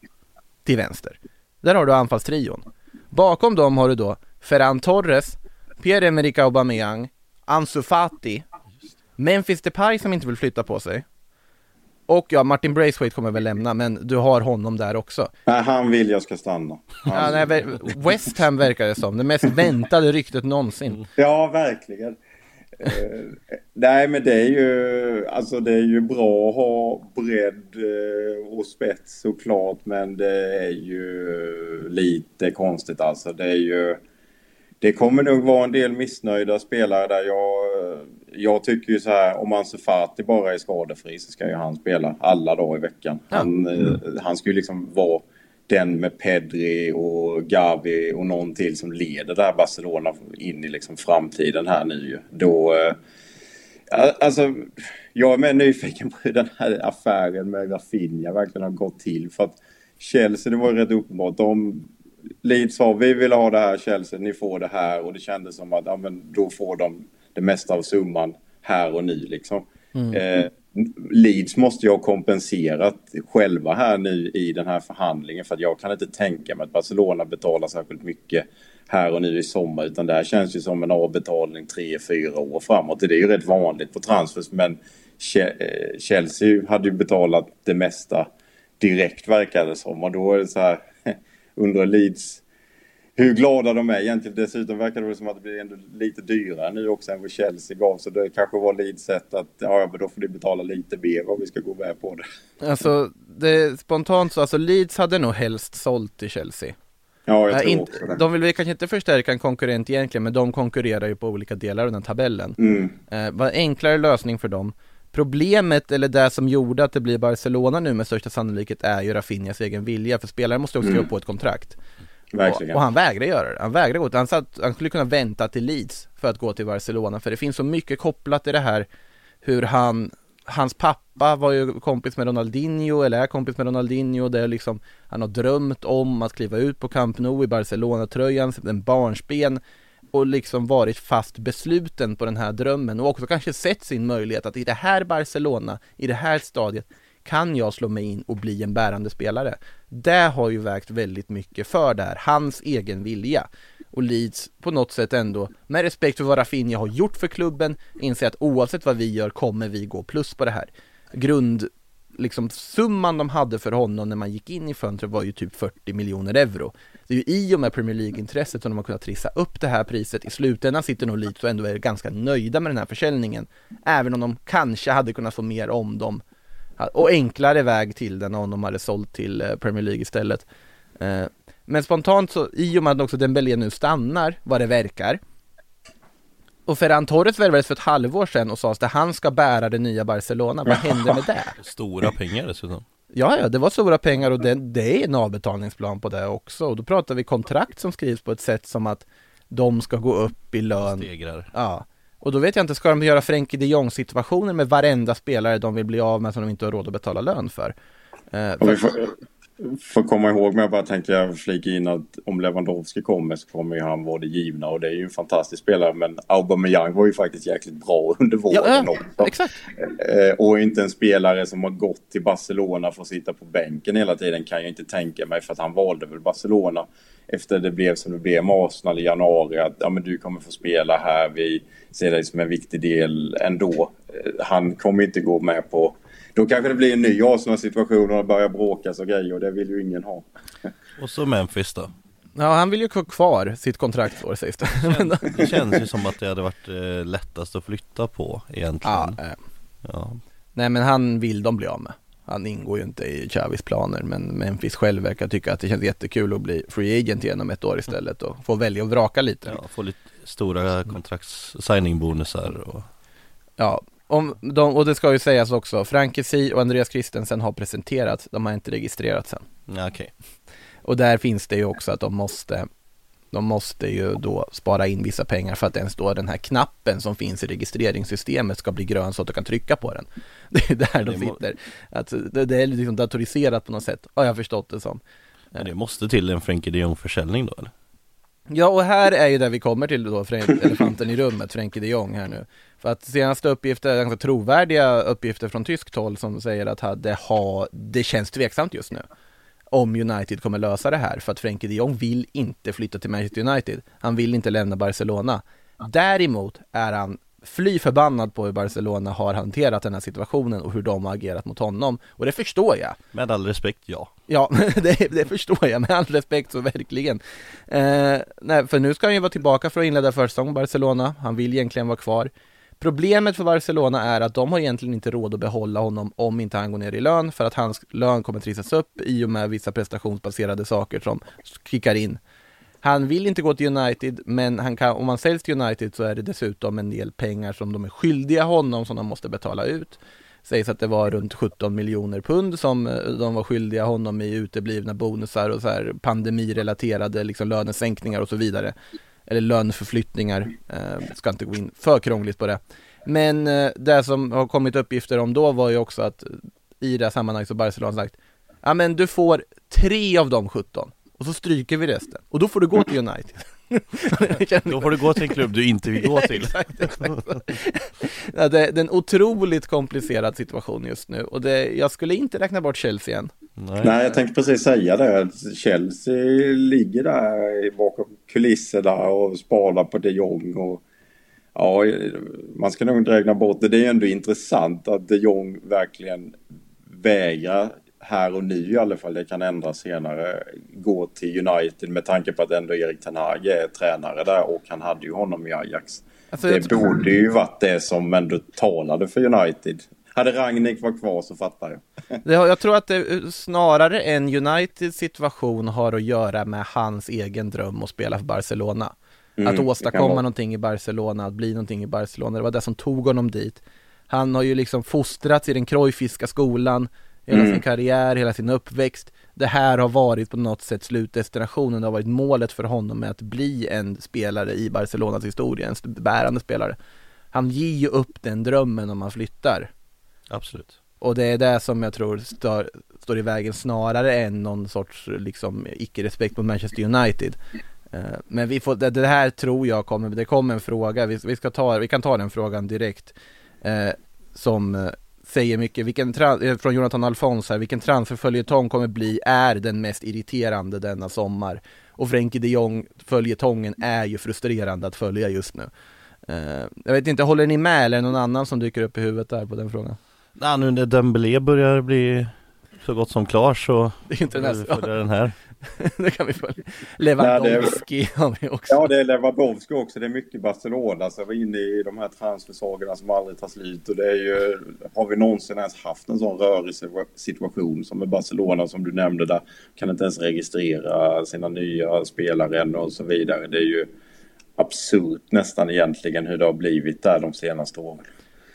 till vänster. Där har du anfallstrion. Bakom dem har du då Ferran Torres Pierre-Emerick Aubameyang, Ansu Fati, Memphis Depay som inte vill flytta på sig. Och ja, Martin Braithwaite kommer väl lämna, men du har honom där också. Nej, han vill jag ska stanna. Ja, nej, West Ham verkar det som, det mest väntade ryktet någonsin. Ja, verkligen. Eh, nej, men det är ju, alltså det är ju bra att ha bredd eh, och spets såklart, men det är ju lite konstigt alltså. Det är ju, det kommer nog vara en del missnöjda spelare där. Jag, jag tycker ju så här, om Ansu Fati bara är skadefri så ska ju han spela alla dagar i veckan. Han, eh, han ska ju liksom vara den med Pedri och Gavi och någon till som leder det här Barcelona in i liksom framtiden här nu. Då... eh, ja, Alltså, jag är mer nyfiken på hur den här affären med Rafinha verkligen har gått till. För att Chelsea, det var ju rätt uppenbart. De, Leeds sa vi vill ha det här Chelsea, ni får det här. Och det kändes som att ja, men då får de det mesta av summan här och nu liksom. Eh, Leeds måste ju ha kompenserat själva här nu i den här förhandlingen för att jag kan inte tänka mig att Barcelona betalar särskilt mycket här och nu i sommar utan det här känns ju som en avbetalning tre, fyra år framåt. Det är ju rätt vanligt på transfers men eh, Chelsea hade ju betalat det mesta direkt verkar det som och då är det så här [laughs] undrar Leeds hur glada de är egentligen. Dessutom verkar det som att det blir ändå lite dyrare nu också än vad Chelsea gav. Så det kanske var Leeds sätt att ja, men då får ni betala lite mer om vi ska gå med på det. Alltså, det, spontant så, alltså Leeds hade nog helst sålt till Chelsea. Ja, jag Nej, tror inte, också det. de vill väl kanske inte förstärka en konkurrent egentligen, men de konkurrerar ju på olika delar av den tabellen. Mm. Eh, var en enklare lösning för dem. Problemet, eller det som gjorde att det blir Barcelona nu med största sannolikhet, är ju Rafinhas egen vilja, för spelaren måste också skriva på ett kontrakt. Och, Verkligen. och han vägrade göra det, han vägrade gå till, han, satt, han skulle kunna vänta till Leeds för att gå till Barcelona, för det finns så mycket kopplat till det här hur han Hans pappa var ju kompis med Ronaldinho, eller är kompis med Ronaldinho, det är liksom Han har drömt om att kliva ut på Camp Nou i Barcelona-tröjan, en barnsben och liksom varit fast besluten på den här drömmen och också kanske sett sin möjlighet att i det här Barcelona, i det här stadiet kan jag slå mig in och bli en bärande spelare? Det har ju vägt väldigt mycket för där, hans egen vilja. Och Leeds på något sätt ändå, med respekt för vad Rafinha har gjort för klubben, inser att oavsett vad vi gör kommer vi gå plus på det här. Grund, liksom summan de hade för honom när man gick in i fönstret var ju typ 40 miljoner euro. Det är ju i och med Premier League-intresset som de har kunnat trissa upp det här priset. I slutändan sitter nog Leeds och ändå är ganska nöjda med den här försäljningen. Även om de kanske hade kunnat få mer om dem och enklare väg till den om de hade sålt till eh, Premier League istället. Eh, Men spontant så, i och med att också Dembélé nu stannar, vad det verkar, och Ferran Torres värvades för ett halvår sedan och sades att han ska bära det nya Barcelona. Vad [laughs] händer med det? Stora pengar dessutom. Ja, ja, det var stora pengar och det, det är en avbetalningsplan på det också. Och då pratar vi kontrakt som skrivs på ett sätt som att de ska gå upp i lön. Stegrar. Ja, och då vet jag inte, ska de göra Frenkie de Jong situationer med varenda spelare de vill bli av med som de inte har råd att betala lön för? Eh, för... vi får, får komma ihåg, men jag bara tänkte jag flika in att om Lewandowski kommer så kommer ju han vara det givna och det är ju en fantastisk spelare men Aubameyang var ju faktiskt jäkligt bra [laughs] under våren ja, ja, också. exakt. Eh, Och inte en spelare som har gått till Barcelona för att sitta på bänken hela tiden kan jag inte tänka mig för att han valde väl Barcelona efter det blev som det blev med Arsenal i januari att ja, men du kommer få spela här, vi ser dig som en viktig del ändå. Eh, Han kommer inte gå med på då kanske det blir en ny Arsenal-situation och det börjar bråkas och grejer och det vill ju ingen ha. Och så Memphis då. Ja, han vill ju ha kvar sitt kontraktsår sägs det. [laughs] Det känns ju som att det hade varit eh, lättast att flytta på egentligen. ja, eh, Ja. nej men han vill de bli av med. Han ingår ju inte i Chavis planer, men Memphis själv verkar tycka att det känns jättekul att bli free agent igen om ett år istället och få välja och vraka lite. ja, få lite stora kontrakts signingbonusar och Ja, om de, och det ska ju sägas också, Frankesi och Andreas Christensen har presenterat, de har inte registrerats än. okej. Och där finns det ju också att de måste de måste ju då spara in vissa pengar för att ens då den här knappen som finns i registreringssystemet ska bli grön så att du kan trycka på den. [laughs] Det är där de sitter. Att det, det är liksom datoriserat på något sätt, har jag förstått det som. Men det måste till en Frenkie de Jong-försäljning då eller? Ja, och här är ju där vi kommer till då, elefanten i rummet, Frenkie de Jong här nu. För att senaste uppgifter, ganska trovärdiga uppgifter från tyskt håll som säger att ha- det, har, det känns tveksamt just nu. Om United kommer lösa det här, för att Frenkie de Jong vill inte flytta till Manchester United. Han vill inte lämna Barcelona. Däremot är han fly förbannad på hur Barcelona har hanterat den här situationen och hur de har agerat mot honom. Och det förstår jag. Med all respekt, ja. Ja, [laughs] det, det förstår jag med all respekt så verkligen. Eh, nej, för nu ska han ju vara tillbaka för att inleda försäsong Barcelona. Han vill egentligen vara kvar. Problemet för Barcelona är att de har egentligen inte råd att behålla honom om inte han går ner i lön för att hans lön kommer trissas upp i och med vissa prestationsbaserade saker som kickar in. Han vill inte gå till United, men han kan, om han säljs till United så är det dessutom en del pengar som de är skyldiga honom som de måste betala ut. Sägs att det var runt 17 miljoner pund som eh, de var skyldiga honom i uteblivna bonusar och så här pandemirelaterade liksom lönesänkningar och så vidare. Eller löneförflyttningar, eh, ska inte gå in för krångligt på det. Men eh, det som har kommit uppgifter om då var ju också att eh, i det här sammanhanget så Barcelona sagt Ja men du får tre av de 17 och så stryker vi resten. Och då får du gå till United. [laughs] Då får du gå till en klubb du inte vill gå till. [laughs] exakt, exakt. Ja, det, det är en otroligt komplicerad situation just nu och det, jag skulle inte räkna bort Chelsea än. Nej. Nej, jag tänkte precis säga det. Chelsea ligger där bakom kulisserna och sparar på de Jong. Och, ja, man ska nog inte räkna bort det. Det är ändå intressant att de Jong verkligen vägrar här och nu i alla fall, det kan ändras senare, gå till United med tanke på att ändå Erik Ten Hag är tränare där och han hade ju honom i Ajax. Alltså, det tror- borde ju varit det som ändå talade för United. Hade Ragnik varit kvar så fattar jag. [laughs] Jag tror att det snarare än Uniteds situation har att göra med hans egen dröm att spela för Barcelona. Mm, att åstadkomma någonting i Barcelona, att bli någonting i Barcelona. Det var det som tog honom dit. Han har ju liksom fostrats i den Cruyffiska skolan hela Mm. sin karriär, hela sin uppväxt. Det här har varit på något sätt slutdestinationen, det har varit målet för honom med att bli en spelare i Barcelonas historia, en bärande spelare. Han ger ju upp den drömmen om han flyttar. Absolut. Och det är det som jag tror stör, står i vägen snarare än någon sorts liksom icke-respekt mot Manchester United. Eh, Men vi får, det, här tror jag kommer, det kommer en fråga, vi, vi, ska ta, vi kan ta den frågan direkt. Eh, som eh, säger mycket, vilken eh, från Jonathan Alfons här, vilken transferföljetong kommer bli, är den mest irriterande denna sommar. Och Frenkie de Jong följetongen är ju frustrerande att följa just nu. Eh, jag vet inte, håller ni med eller är det någon annan som dyker upp i huvudet där på den frågan? Nej, nu när Dembélé börjar bli så gott som klar så [laughs] Det är inte den här. [laughs] det kan vi följa. Lewandowski har vi också. Ja, det är Lewandowski också. Det är mycket Barcelona som var inne i de här transfersagorna som aldrig tar slut. Och det är ju, har vi någonsin ens haft en sån rörig situation som med Barcelona som du nämnde där. Kan inte ens registrera sina nya spelare än och så vidare. Det är ju absurt nästan egentligen hur det har blivit där de senaste åren.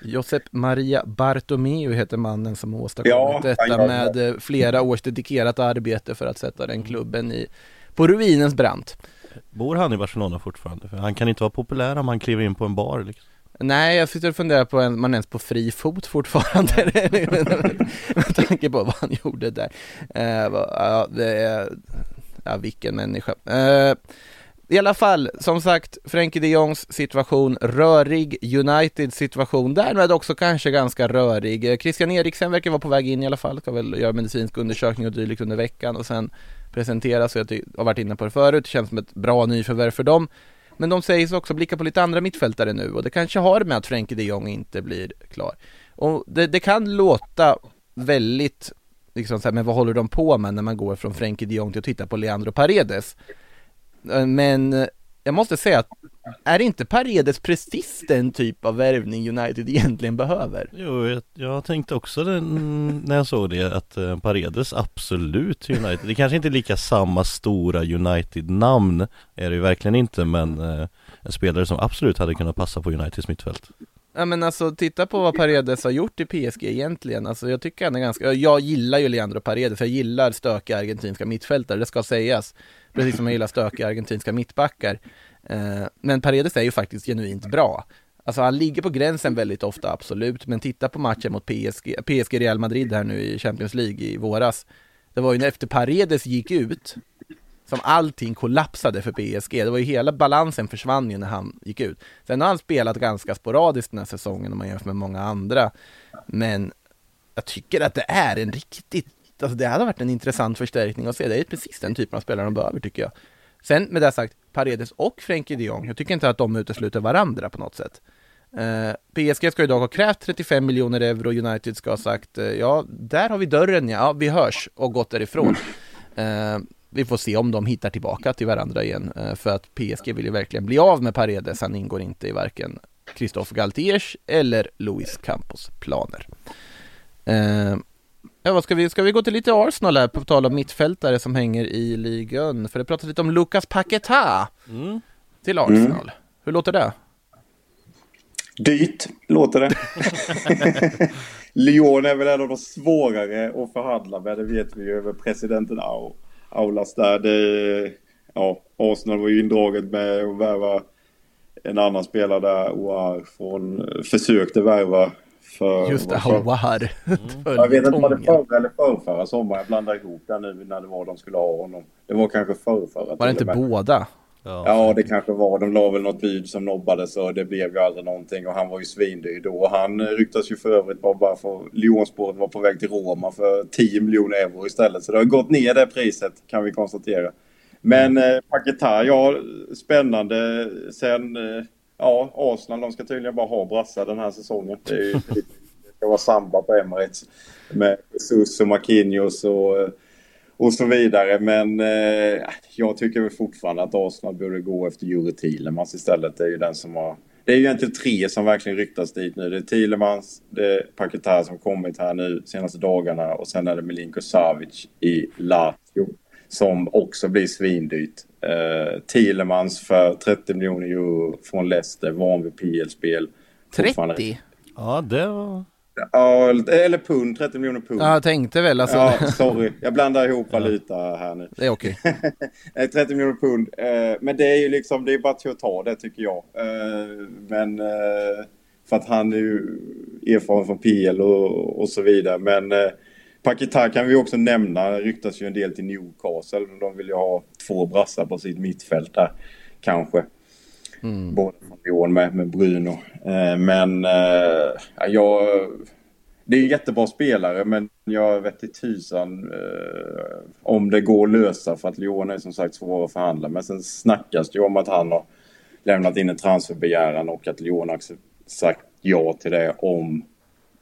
Josep Maria Bartomeu heter mannen som åstadkommit Ja, detta med eh, flera års dedikerat arbete för att sätta den klubben i, på ruinens brant. Bor han i Barcelona fortfarande? För han kan inte vara populär om han kliver in på en bar liksom. Nej, jag sitter och funderar på om man ens på fri fot fortfarande [laughs] med tanke på vad han gjorde där. Vad- ja, det är, ja, vilken människa. Eh, i alla fall, som sagt, Frenkie de Jongs situation rörig, Uniteds situation därmed också kanske ganska rörig. Eh, Christian Eriksen verkar vara på väg in i alla fall, ska väl göra medicinsk undersökning och dylikt under veckan och sen presenteras, och jag har varit inne på det förut, det känns som ett bra nyförvärv för dem. Men de sägs också blicka på lite andra mittfältare nu och det kanske har med att Frenkie de Jong inte blir klar. Och det, det kan låta väldigt, liksom så här, men vad håller de på med när man går från Frenkie de Jong till att titta på Leandro Paredes? Eh, men eh, jag måste säga att är inte Paredes precis den typ av värvning United egentligen behöver? Jo, jag, jag tänkte också det, när jag såg det att eh, Paredes absolut United. Det kanske inte är lika samma stora United-namn är det ju verkligen inte men eh, en spelare som absolut hade kunnat passa på Uniteds mittfält. Ja men alltså titta på vad Paredes har gjort i PSG egentligen, alltså jag tycker han är ganska, jag gillar ju Leandro Paredes, jag gillar stökiga argentinska mittfältare, det ska sägas. Precis som jag gillar stökiga argentinska mittbackar. Eh, men Paredes är ju faktiskt genuint bra. Alltså han ligger på gränsen väldigt ofta, absolut, men titta på matchen mot PSG, PSG Real Madrid här nu i Champions League i våras. Det var ju när efter Paredes gick ut som allting kollapsade för PSG. Det var ju hela balansen försvann ju när han gick ut. Sen har han spelat ganska sporadiskt den här säsongen om man jämför med många andra. Men jag tycker att det är en riktigt, alltså det hade varit en intressant förstärkning att se. Det är precis den typen av spelare de behöver tycker jag. Sen med det sagt, Paredes och Frenkie de Jong. Jag tycker inte att de utesluter varandra på något sätt. Eh, uh, PSG ska idag ha krävt 35 miljoner euro, United ska ha sagt uh, ja, där har vi dörren ja, vi hörs och gått därifrån. Uh, vi får se om de hittar tillbaka till varandra igen, eh, för att PSG vill ju verkligen bli av med Paredes, han ingår inte i varken Christophe Galtiers eller Luis Campos planer. Eh, Ja, vad ska vi, ska vi gå till lite Arsenal här på tal om mittfältare som hänger i ligan? För det pratas lite om Lucas Paqueta Mm. till Arsenal. Hur låter det? Dyrt låter det. [laughs] Lyon är väl en av de svårare att förhandla med. Det vet vi ju över presidenten Au- Aulas där. Det, ja, Arsenal var ju indraget med att värva en annan spelare där, Oar, från, försökte värva för... Just det, för- Hawar. Jag vet inte var det förra eller förrförra sommaren. Jag blandar ihop det nu när det var de skulle ha honom. Det var kanske förrförra. Var det inte båda? Ja, det kanske var. De la väl något bud som nobbades och det blev ju aldrig någonting. Och han var ju svindyr då. Han ryktas ju för övrigt bara, bara för Lyonspåret var på väg till Roma för 10 miljoner euro istället. Så det har gått ner det priset kan vi konstatera. Men eh, Paquetá, ja, spännande. Sen, eh, ja, Arsenal, de ska tydligen bara ha brassar den här säsongen. Det, är ju, [laughs] det ska vara samba på Emirates med Jesus och Marquinhos och eh, och så vidare. Men eh, jag tycker väl fortfarande att Arsenal borde gå efter Jure Thielemans istället. Det är ju den som har... Det är ju egentligen tre som verkligen ryktas dit nu. Det är Thielemans, det är Paquetá som kommit här nu senaste dagarna och sen är det Milinko Savic i Lazio som också blir svindyrt. Eh, Thielemans för 30 miljoner euro från Leicester, van vid PL-spel. Fortfarande- 30? Ja, det var... Ja, eller pund, 30 miljoner pund. Ja, jag tänkte väl alltså. Ja, sorry. Jag blandar ihop valuta här nu. Det är okej. [laughs] Nej, 30 miljoner pund. Eh, Men det är ju liksom, det är bara till att ta det tycker jag. Eh, Men eh, för att han är ju erfaren från PL och, och så vidare. Men eh, Paquetá kan vi också nämna. Det ryktas ju en del till Newcastle. De vill ju ha två brassar på sitt mittfält där. Kanske. Både från Lyon med, med Bruno. Eh, Men eh, ja, jag... Det är en jättebra spelare men jag vet inte tusan eh, om det går att lösa för att Lyon är som sagt svår att förhandla. Men sen snackas det ju om att han har lämnat in en transferbegäran och att Lyon har sagt ja till det om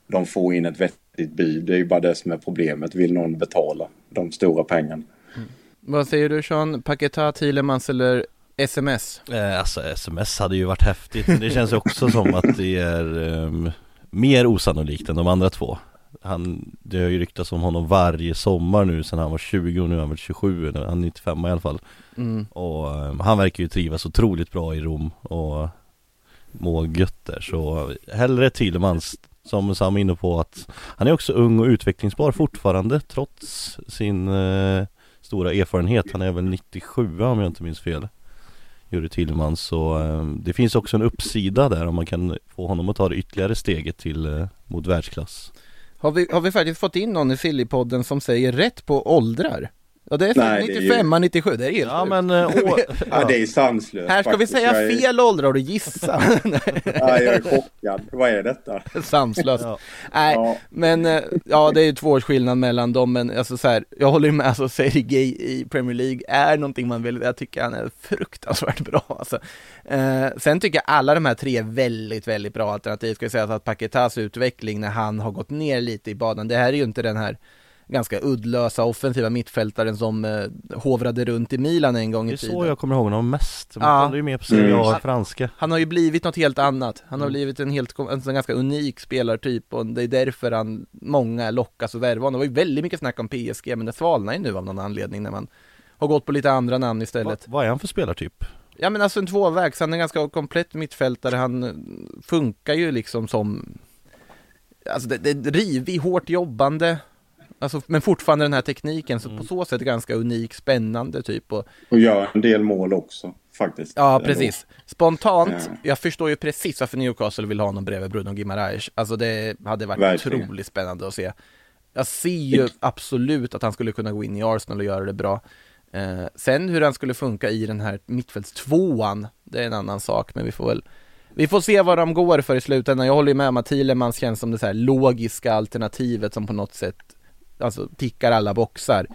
de får in ett vettigt bud. Det är ju bara det som är problemet. Vill någon betala de stora pengarna? Vad säger du Sean? Paquetá, Thielemans eller SMS? Eh, alltså sms hade ju varit häftigt men det känns ju också som att det är ehm, mer osannolikt än de andra två han, Det har ju ryktats om honom varje sommar nu sedan han var 20 och nu är han väl 27, eller han är 95 i alla fall Mm. Och ehm, han verkar ju trivas otroligt bra i Rom och må gött där så hellre Thielemans som Sam är inne på att han är också ung och utvecklingsbar fortfarande trots sin eh, stora erfarenhet. Han är väl 97 om jag inte minns fel. Jure Tillman så eh, det finns också en uppsida där om man kan få honom att ta det ytterligare steget till eh, mot världsklass. Har vi, har vi faktiskt fått in någon i Sillypodden som säger rätt på åldrar? Ja det är Nej, det är ju- 95, 97, det är helt Ja men eh, å, [laughs] Ja, det är sanslöst. Här ska vi faktiskt. säga Jag är- fel åldrar och du gissa. [laughs] Ja, jag är chockad. Vad är detta? [laughs] Sanslöst. Ja. Nej, Ja. men eh, ja det är ju två års skillnad mellan dem, men alltså så här, jag håller ju med, alltså Sergej i Premier League är någonting man vill, jag tycker han är fruktansvärt bra alltså. Eh, sen tycker jag alla de här tre är väldigt, väldigt bra alternativ, ska jag säga att Paquetas utveckling när han har gått ner lite i banan, det här är ju inte den här ganska uddlösa offensiva mittfältaren som eh, hovrade runt i Milan en gång det i är tiden. så jag kommer ihåg honom mest. Man Ja. kollar ju mer på Serie A Mm. franska. Han har ju blivit något helt annat. Han har Mm. blivit en helt, en sån ganska unik spelartyp och det är därför han, många lockas och värva honom. Det var ju väldigt mycket snack om PSG men det svalnar ju nu av någon anledning när man har gått på lite andra namn Va, istället. vad är han för spelartyp? Ja men alltså en tvåvägs, han är en ganska komplett mittfältare, han eh, funkar ju liksom som Alltså det, det är rivig, hårt jobbande Alltså, men fortfarande den här tekniken, så på så sätt ganska unik, spännande typ och Och gör en del mål också faktiskt. Ja, precis. Spontant, Ja. jag förstår ju precis varför Newcastle vill ha honom bredvid Bruno Guimaraes. Alltså det hade varit Verkligen. otroligt spännande att se. Jag ser ju absolut att han skulle kunna gå in i Arsenal och göra det bra. Eh, sen hur han skulle funka i den här mittfältstvåan, det är en annan sak, men vi får väl vi får se vad de går för i slutändan. Jag håller ju med om att Thielemans känns som det så här logiska alternativet som på något sätt alltså tickar alla boxar.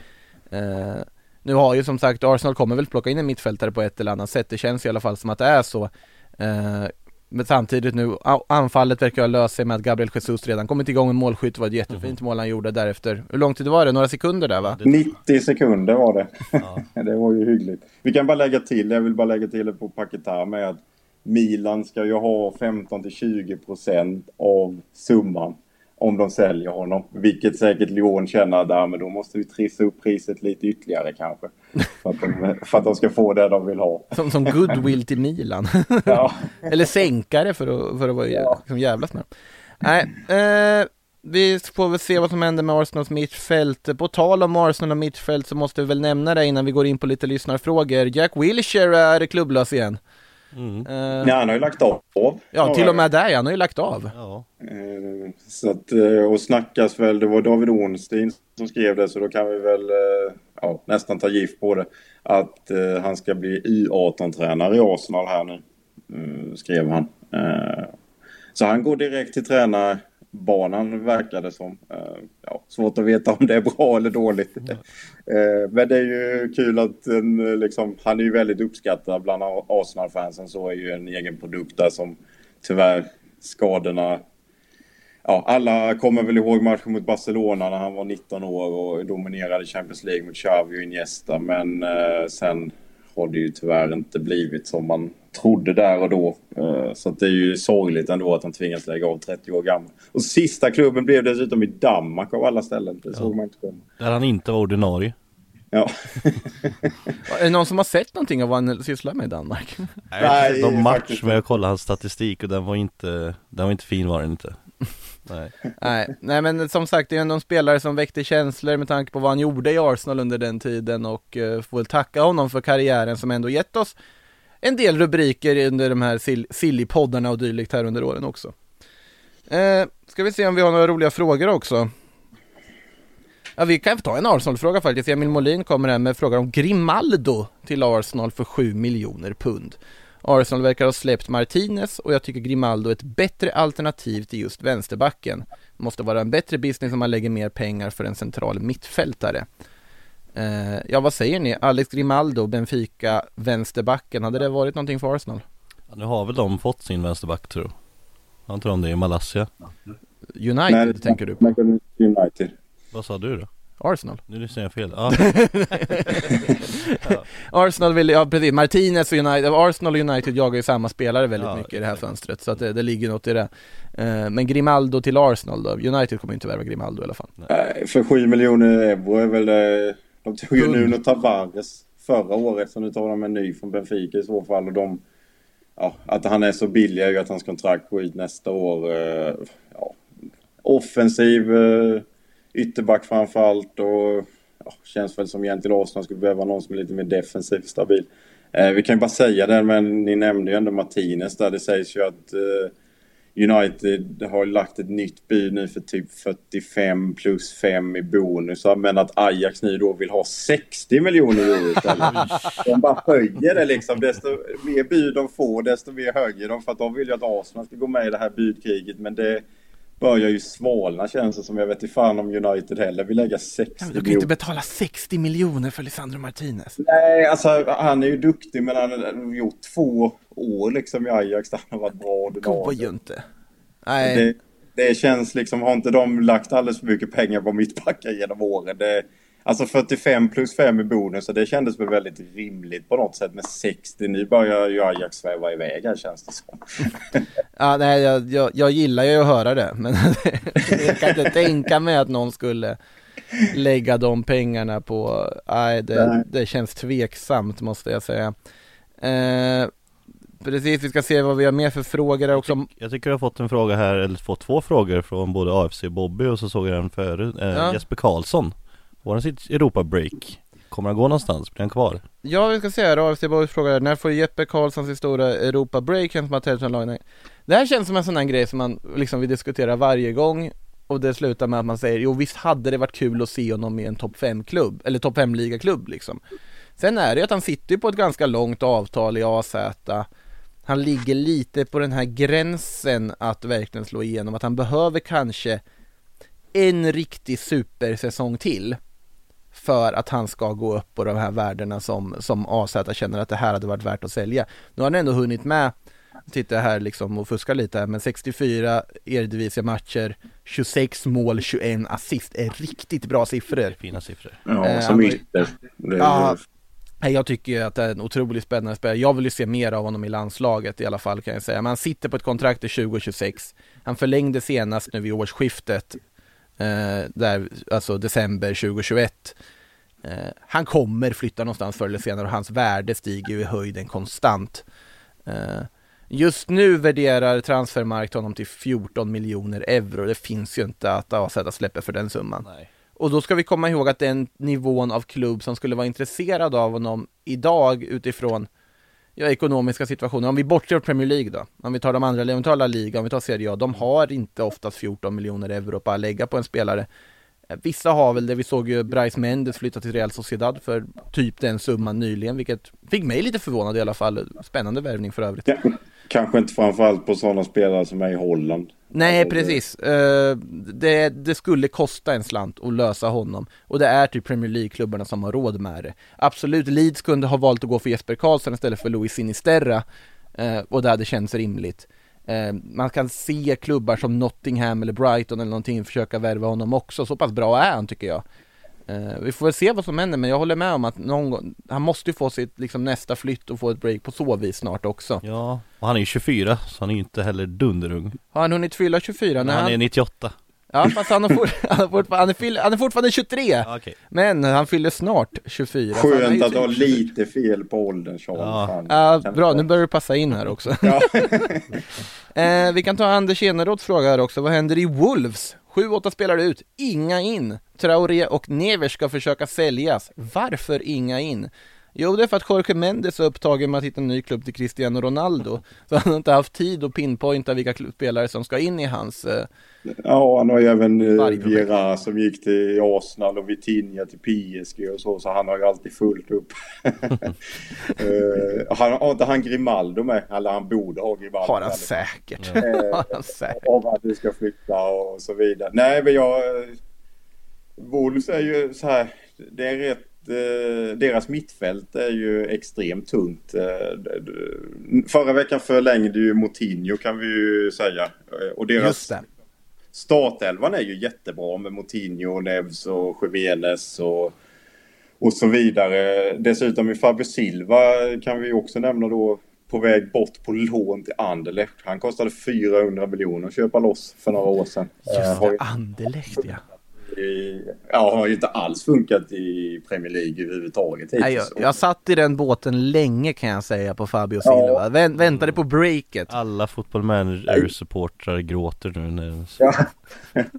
Eh, Nu har ju som sagt Arsenal kommer väl plocka in en mittfältare på ett eller annat sätt. Det känns i alla fall som att det är så. Eh, men samtidigt nu, anfallet verkar ha löst sig med att Gabriel Jesus redan kommit igång med målskytt. Det var ett jättefint mål han gjorde därefter. Hur lång tid var det? Några sekunder där va? 90 sekunder var det. Ja. [laughs] det var ju hyggligt. Vi kan bara lägga till, jag vill bara lägga till det på Paketar med att Milan ska ju ha 15-20% av summan om de säljer honom. Vilket säkert Lyon känner där, men då måste vi trissa upp priset lite ytterligare kanske. För att de, för att de ska få det de vill ha. Som, som goodwill till Milan. Ja. [laughs] Eller sänka det för att, för att vara Ja. liksom jävlas med dem. Nej, eh, vi får väl se vad som händer med Arsenals mittfält. På tal om Arsenal och mittfält så måste vi väl nämna det innan vi går in på lite lyssnarfrågor. Jack Wilshere är klubblös igen. Mm. Eh, Nej, han har ju lagt av. ja, till och med där, han har ju lagt av. Ja. Eh, Så att, eh, och snackas väl, det var David Ornstein som skrev det, så då kan vi väl eh, ja, nästan ta gift på det. Att han ska bli U18-tränare i Arsenal här nu, skrev han. Så han går direkt till tränarbanan verkar det som. Ja, svårt att veta om det är bra eller dåligt. Eh, Men det är ju kul att liksom, han är ju väldigt uppskattad bland Arsenal-fansen. Så är ju en egen produkt där som tyvärr skadorna Ja, alla kommer väl ihåg matchen mot Barcelona när han var 19 år och dominerade Champions League mot Xavi och Iniesta. Men eh, sen har det ju tyvärr inte blivit som man trodde där och då. Eh, så att det är ju sorgligt ändå att han tvingas lägga av 30 år gammal. Och sista klubben blev dessutom i Danmark av alla ställen. Det såg man inte komma. Där han inte var ordinarie. Ja. [laughs] Är det någon som har sett någonting av vad han sysslar med i Danmark? Nej, Nej, någon match men jag kollade hans statistik och den var inte, den var inte fin var den inte. Nej. nej, nej men som sagt det är ändå en spelare som väckte känslor med tanke på vad han gjorde i Arsenal under den tiden och eh, får väl tacka honom för karriären som ändå gett oss en del rubriker under de här sill- silly-poddarna och dylikt här under åren också. Eh, ska vi se om vi har några roliga frågor också. Ja, vi kan ta en Arsenal-fråga faktiskt. Emil Molin kommer här med frågan om Grimaldo till Arsenal för 7 miljoner pund. Arsenal verkar ha släppt Martinez och jag tycker Grimaldo är ett bättre alternativ till just vänsterbacken. Det måste vara en bättre business om man lägger mer pengar för en central mittfältare. Eh, ja, vad säger ni? Alex Grimaldo, Benfica, vänsterbacken. Hade det varit någonting för Arsenal? Ja, nu har väl de fått sin vänsterback tror jag. Jag tror om det är i Malaysia. United tänker du på? United. Vad sa du då? Arsenal? Nu lyssnar jag fel. [laughs] Ja, Arsenal vill, ja precis, Martinez och United, Arsenal och United jagar ju samma spelare väldigt Ja, mycket i det här fönstret så att det, det ligger något i det. Eh, men Grimaldo till Arsenal då? United kommer inte värva Grimaldo i alla fall. Nej, För 7 miljoner euro är väl det. De tog ju. Nuno Tavares förra året så nu tar de en ny från Benfica i så fall. Och de, ja, att han är så billig är ju att hans kontrakt går ut nästa år. eh, Ja, offensiv eh, ytterback framförallt och ja, känns väl som egentligen Arsenal skulle behöva någon som är lite mer defensivt stabil. Eh, vi kan ju bara säga det, men ni nämnde ju ändå Martinez där. Det sägs ju att eh, United har lagt ett nytt bud nu för typ 45 plus 5 i bonusar men att Ajax nu då vill ha 60 miljoner euro istället. [laughs] De bara höjer det liksom. Desto mer bud de får desto mer höjer de för att de vill ju att Arsenal ska gå med i det här budkriget men det börjar ju svalna känns det som. Jag vet inte fan om United heller vill lägga 60 Ja, men du kan miljoner. inte betala 60 miljoner för Lisandro Martinez. Nej, alltså han är ju duktig men han har gjort två år liksom i Ajax där han har varit bra. Det går ju inte. Nej, Det, det känns liksom, har inte de lagt alldeles för mycket pengar på mittbackar genom åren? Det, alltså 45 plus 5 i bonus, så det kändes väl väldigt rimligt på något sätt. med 60, nu börjar ju Ajax sväva iväg här känns det som. [laughs] ja, nej jag, jag, jag gillar ju att höra det men [laughs] jag kan inte tänka mig att någon skulle lägga de pengarna på, nej det, Nej. det känns tveksamt måste jag säga. Eh, precis, vi ska se vad vi har mer för frågor där också. jag tycker jag har fått en fråga här, eller fått två frågor från både AFC och Bobby och så såg jag den förut. Eh, Ja. Jesper Karlsson. Våran sitt Europa-break? Kommer han gå någonstans? Blir han kvar? Ja, vi ska se här. AFC Boys frågar när får Jeppe Karlsson sin stora Europa-break? Känns som att Det här känns som en sån här grej som man liksom vi diskuterar varje gång och det slutar med att man säger jo visst hade det varit kul att se honom i en topp 5-klubb, eller topp 5-ligaklubb liksom. Sen är det ju att han sitter ju på ett ganska långt avtal i AZ. Han ligger lite på den här gränsen att verkligen slå igenom, att han behöver kanske en riktig supersäsong till för att han ska gå upp på de här värdena som, som AZ känner att det här hade varit värt att sälja. Nu har han ändå hunnit med, tittar jag här liksom och fuskar lite här, men 64 Eredivisie-matcher, 26 mål, 21 assist är riktigt bra siffror. Fina siffror. Ja, Eh, som var- ytter. Ja, Jag tycker ju att det är en otroligt spännande spelare. Jag vill ju se mer av honom i landslaget i alla fall kan jag säga. Men han sitter på ett kontrakt till 2026. Han förlängde senast nu vid årsskiftet, eh, där, alltså december 2021. Eh, han kommer flytta någonstans förr eller senare och hans värde stiger ju i höjden konstant. Eh, just nu värderar transfermarkt honom till 14 miljoner euro. Det finns ju inte att AZ släpper för den summan. Nej. Och då ska vi komma ihåg att den nivån av klubb som skulle vara intresserad av honom idag utifrån ja, ekonomiska situationer, om vi bortser från Premier League då, om vi tar de andra, om vi tar La Liga, om vi tar Serie A, de har inte oftast 14 miljoner euro på att lägga på en spelare. Eh, vissa har väl det, vi såg ju Bryce Mendes flytta till Real Sociedad för typ den summan nyligen, vilket fick mig lite förvånad i alla fall. Spännande värvning för övrigt. Ja. Kanske inte framförallt på sådana spelare som är i Holland. Nej, Alltså, det- precis. Eh, det, det skulle kosta en slant att lösa honom. Och det är typ Premier League-klubbarna som har råd med det. Absolut, Leeds kunde ha valt att gå för Jesper Karlsson istället för Luis Sinisterra. eh, och det hade känts rimligt. Eh, man kan se klubbar som Nottingham eller Brighton eller någonting försöka värva honom också. Så pass bra är han tycker jag. Eh, vi får väl se vad som händer, men jag håller med om att någon gång, han måste ju få sitt liksom, nästa flytt och få ett break på så vis snart också. Ja, och han är ju 24 så han är ju inte heller dunderung. Har han hunnit fylla 24? Men när han är 98. Ja fast han, har fort, [laughs] han, har han, är fyll, han är fortfarande 23 Ja, okej. Men han fyller snart 24 så han är ju Skönt att typ ha 24. lite fel på åldern Charles. Ja. Ja, bra, nu börjar du passa in här också. Ja. [laughs] [laughs] eh, vi kan ta Anders Eneroths fråga här också. Vad händer i Wolves? 7-8 spelare ut, inga in. Traoré och Neves ska försöka säljas. Varför inga in? Jo, det är för att Jorge Mendes är upptagen med att hitta en ny klubb till Cristiano Ronaldo. [laughs] Så han har inte haft tid att pinpointa vilka klubb- spelare som ska in i hans... Eh, Ja, han har ju även eh. Vieira som gick till Arsenal och Vitinha till PSG och så, så han har ju alltid fullt upp. [laughs] Eh, han, har inte han Grimaldo med? Eller han borde ha Grimaldo. har han säkert. Eh, [laughs] har han säkert. Om att vi ska flytta och så vidare. Nej, men jag... Wolves är ju så här, det är rätt... eh, Deras mittfält är ju extremt tunt. Eh, Förra veckan förlängde ju Moutinho kan vi ju säga. Eh, Och deras startelvan är ju jättebra med Moutinho, Neves och Jiménez och, och så vidare. Dessutom i Fabio Silva kan vi också nämna då på väg bort på lån till Anderlecht. Han kostade 400 miljoner att köpa loss för några år sedan. Just det, Anderlecht ja. Ja, har ju inte alls funkat i Premier League överhuvudtaget Nej, jag, jag satt i den båten länge kan jag säga på Fabio Silva. Vä- väntade på breaket. Alla football manager-supportrar gråter nu när Ja.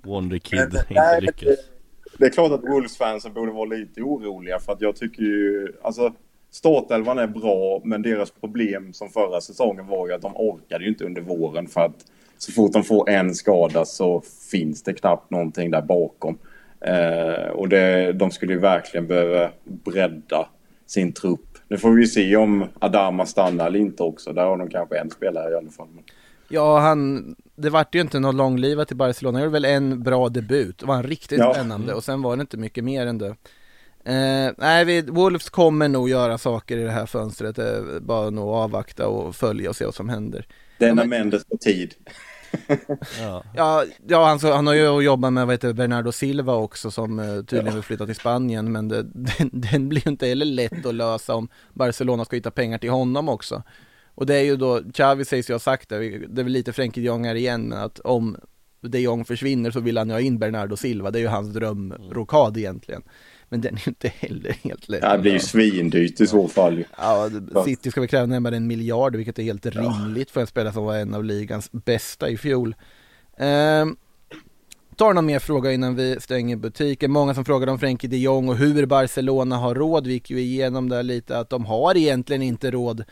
Wonder [laughs] Kid Men- inte lyckas. Det är klart att Wolves-fansen borde vara lite oroliga för att jag tycker ju, alltså startelvan är bra men deras problem som förra säsongen var ju att de orkade ju inte under våren för att så fort de får en skada så finns det knappt någonting där bakom. Eh, och det, de skulle ju verkligen behöva bredda sin trupp. Nu får vi se om Adama stannar eller inte också. Där har de kanske en spelare i alla fall. Ja, han, det vart ju inte någon långlivat till Barcelona. Han gjorde väl en bra debut. Det var en riktigt Ja. spännande och sen var det inte mycket mer än det. Eh, nej, vi, Wolves kommer nog göra saker i det här fönstret. Eh, bara nog avvakta och följa och se vad som händer. Denna men- Mendes på tid. Ja. Ja, ja han, så, han har ju jobbat med vad heter, Bernardo Silva också som eh, tydligen vill flytta till Spanien men det, [laughs] den, den blir ju inte heller lätt att lösa om Barcelona ska hitta pengar till honom också. Och det är ju då, Xavi sägs ju ha sagt det, det är väl lite Frenkie Jong här igen men att om de Jong försvinner så vill han ju ha in Bernardo Silva, det är ju hans drömrokad egentligen. Men den är ju inte heller helt lätt. Ja, det blir ju svindyrt i så fall. Ja, City ska väl kräva närmare en miljard, vilket är helt rimligt för en spelare som var en av ligans bästa i fjol. Ehm, tar någon mer fråga innan vi stänger butiken. Många som frågade om Frenkie de Jong och hur Barcelona har råd. Vi gick ju igenom där lite att de har egentligen inte råd.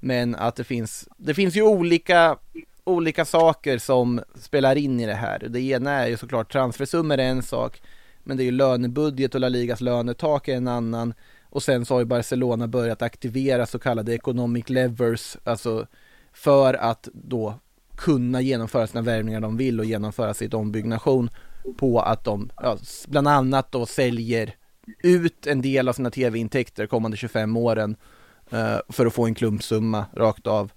Men att det finns, det finns ju olika, olika saker som spelar in i det här. Det ena är ju såklart transfersummor är en sak. Men det är ju lönebudget och La Ligas lönetak är en annan. Och sen så har ju Barcelona börjat aktivera så kallade economic levers, alltså för att då kunna genomföra sina värvningar de vill och genomföra sitt ombyggnation på att de ja, bland annat då säljer ut en del av sina tv-intäkter kommande 25 åren eh, för att få en klumpsumma rakt av.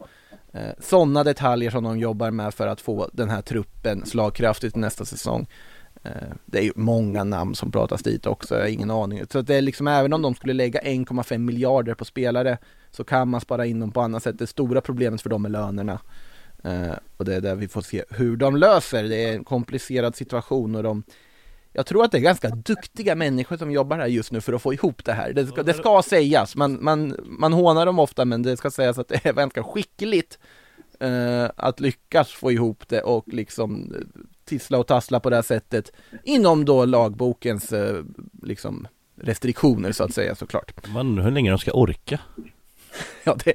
Eh, Sådana detaljer som de jobbar med för att få den här truppen slagkraftigt nästa säsong. Eh, det är ju många namn som pratas dit också, jag har ingen aning. Så att det är liksom, även om de skulle lägga 1,5 miljarder på spelare så kan man spara in dem på annat sätt. Det stora problemet för dem är lönerna. Eh, och det är där vi får se hur de löser. Det är en komplicerad situation och de jag tror att det är ganska duktiga människor som jobbar här just nu för att få ihop det här. Det ska, det ska sägas, man, man, man hånar dem ofta men det ska sägas att det är ganska skickligt eh, att lyckas få ihop det och liksom tissla och tassla på det här sättet inom då lagbokens eh, liksom restriktioner så att säga såklart. Man undrar hur länge de ska orka. [laughs] Ja, det,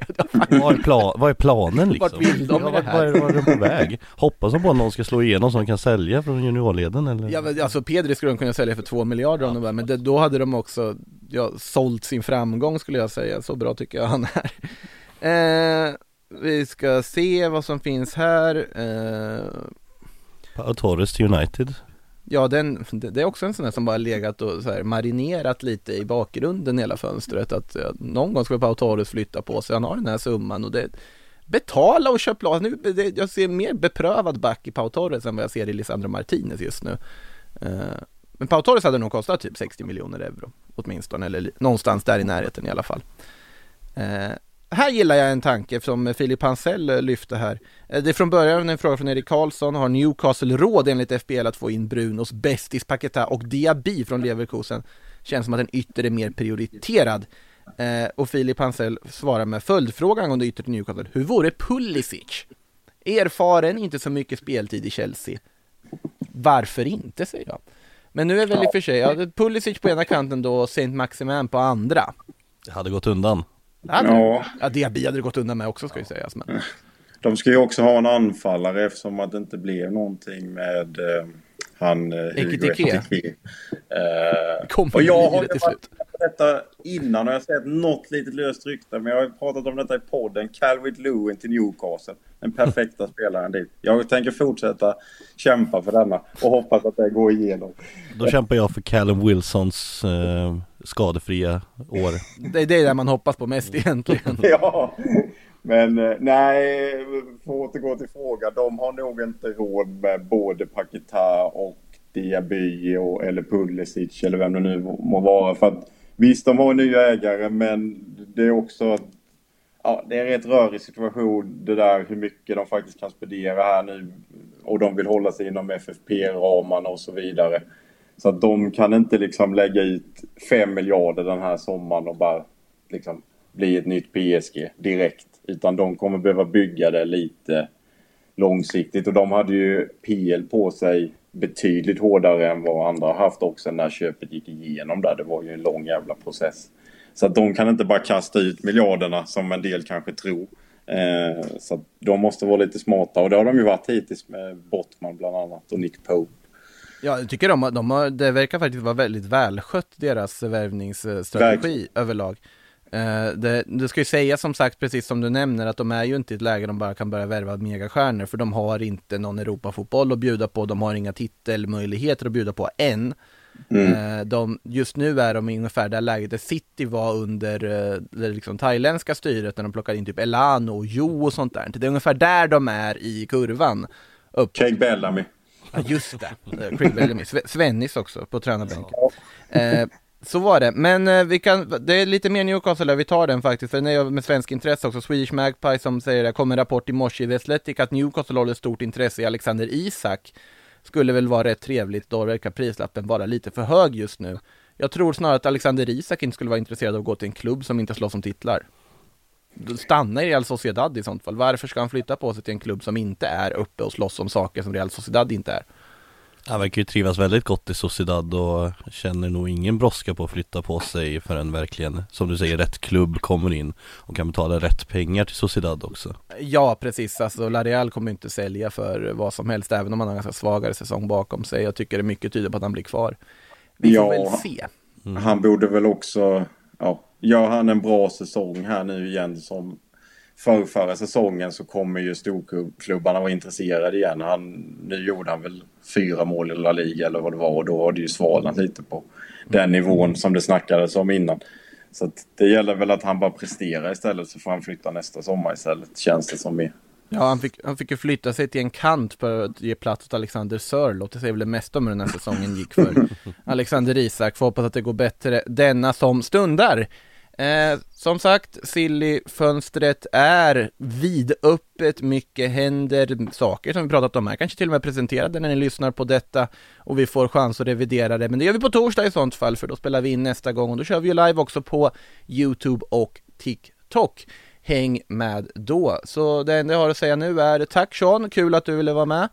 Vad är, pla- vad är planen liksom? Vart vill de med det här? vad är, vad är de på väg? Hoppas de på att någon ska slå igenom så de kan sälja från juniorleden eller? Ja, men alltså Pedri skulle de kunna sälja för två miljarder om de var, men det, då hade de också ja, sålt sin framgång skulle jag säga. Så bra tycker jag han är. Eh, vi ska se vad som finns här. Eh, Pau Torres till United. ja, den, det, är också en sån där som bara legat och så här marinerat lite i bakgrunden hela fönstret. Att någon gång ska Pau Torres flytta på sig. Han har den här summan och det Betala och köp lag. Nu, det, jag ser mer beprövad back i Pau Torres än vad jag ser i Lisandro Martinez just nu. Eh, men Pau Torres hade nog kostat typ 60 miljoner euro åtminstone, eller någonstans där i närheten i alla fall. Eh, här gillar jag en tanke som Filip Hansell eh, lyfte här. Eh, det är från början en fråga från Erik Karlsson. Har Newcastle råd enligt FBL att få in Brunos, bästis Paketa och Diaby från Leverkusen? Känns som att en ytter är mer prioriterad. Eh, och Filip Hansell svarar med följdfrågan angående ytter till Newcastle. Hur vore Pulisic? Erfaren, inte så mycket speltid i Chelsea. Varför inte, säger jag. Men nu är väl i och för sig, ja, Pulisic på ena kanten då och Saint Maximin på andra. Det hade gått undan. Hade, Ja. ja, Diaby hade det gått undan med också ska ju sägas. Men... De ska ju också ha en anfallare eftersom att det inte blev någonting med eh, han eh, Hugo Ekitike. Eh, och jag har till slut. Detta innan och jag har sett något litet löst rykte men jag har ju pratat om detta i podden. Calvert Lewin till Newcastle. Den perfekta spelaren dit. Jag tänker fortsätta kämpa för denna och hoppas att det går igenom. Då kämpar jag för Callum Wilsons eh, skadefria år. Det, det är det man hoppas på mest egentligen. [laughs] Ja, men eh, nej, för att återgå till frågan. De har nog inte råd med både Paketa och Diaby och, eller Pulisic eller vem det nu må vara. För att, visst, de har nya ägare men det är också ja, det är en rätt rörig situation det där hur mycket de faktiskt kan spendera här nu. Och de vill hålla sig inom FFP-ramarna och så vidare. Så att de kan inte liksom lägga ut 5 miljarder den här sommaren och bara liksom bli ett nytt PSG direkt. Utan de kommer behöva bygga det lite långsiktigt. Och de hade ju PL på sig betydligt hårdare än vad andra har haft också när köpet gick igenom där. Det var ju en lång jävla process. Så att de kan inte bara kasta ut miljarderna som en del kanske tror. Eh, så att de måste vara lite smarta och det har de ju varit hittills med Bottman bland annat och Nick Pope. Ja, jag tycker de, de har, det verkar faktiskt vara väldigt välskött deras värvningsstrategi överlag. Eh, det, det ska ju säga som sagt, precis som du nämner, att de är ju inte i ett läge de bara kan börja värva megastjärnor, för de har inte någon Europafotboll att bjuda på, de har inga titelmöjligheter att bjuda på än. Eh, de, just nu är de i ungefär det läget där City var under eh, det liksom thailändska styret, när de plockade in typ Elano och Jo och sånt där. Det är ungefär där de är i kurvan. Upp. Craig Bellamy. Ja just det, Craig Bellamy, Sve- Svennis också på tränarbänken. Eh, så var det, men eh, vi kan, det är lite mer Newcastle där, vi tar den faktiskt, för den är ju med svensk intresse också. Swedish Magpie som säger det, kom en rapport i morse i The Athletic att Newcastle håller stort intresse i Alexander Isak. Skulle väl vara rätt trevligt, då verkar prislappen vara lite för hög just nu. Jag tror snarare att Alexander Isak inte skulle vara intresserad av att gå till en klubb som inte slåss om titlar. Stanna i Real Sociedad i sånt fall. Varför ska han flytta på sig till en klubb som inte är uppe och slåss om saker som Real Sociedad inte är? Han verkar ju trivas väldigt gott i Sociedad och känner nog ingen brådska på att flytta på sig förrän verkligen, som du säger, rätt klubb kommer in och kan betala rätt pengar till Sociedad också. Ja, precis. Alltså, Lareal kommer inte sälja för vad som helst, även om han har en ganska svagare säsong bakom sig. Jag tycker det mycket tyder på att han blir kvar. Vi får Ja. väl se. Han borde väl också, ja, gör han en bra säsong här nu igen som för förra säsongen så kommer ju storklubbarna vara intresserade igen. Han, nu gjorde han väl fyra mål i La Liga eller vad det var och då har det ju svalnat lite på den nivån som det snackades om innan. Så det gäller väl att han bara presterar istället så får han flytta nästa sommar istället känns det som. Är. Ja, han fick, han fick ju flytta sig till en kant för att ge plats åt Alexander Sörlott. Det säger väl det mesta om hur den här säsongen gick för [laughs] Alexander Isak. Får hoppas att det går bättre denna som stundar. Eh, som sagt, Silly-fönstret är vidöppet, mycket händer, saker som vi pratat om här, kanske till och med presenterade när ni lyssnar på detta och vi får chans att revidera det, men det gör vi på torsdag i sånt fall, för då spelar vi in nästa gång och då kör vi ju live också på YouTube och TikTok. Häng med då. Så det enda jag har att säga nu är tack Sean, kul att du ville vara med.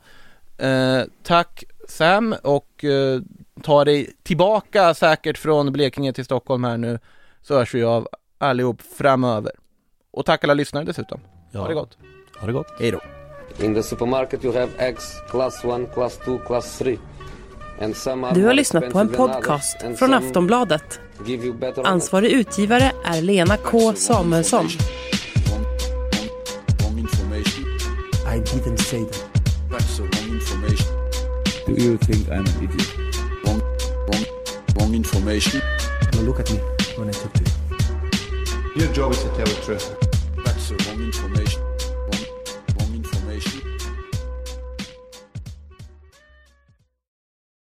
Eh, tack Sam och eh, ta dig tillbaka säkert från Blekinge till Stockholm här nu så hörs vi av allihop framöver. Och tack alla lyssnare dessutom. Ja. Ha det gott. Ha det gott. Hej då. In the supermarket you have eggs class 1, class 2, class 3. And some are Du har lyssnat på en podcast från Aftonbladet. Ansvarig utgivare är Lena K Samuelsson. I didn't say that. That's the wrong information. Do you think I'm an idiot? Wrong, wrong, wrong information. Now look at me when I talk to. Your job is to tell the truth. That's the wrong information.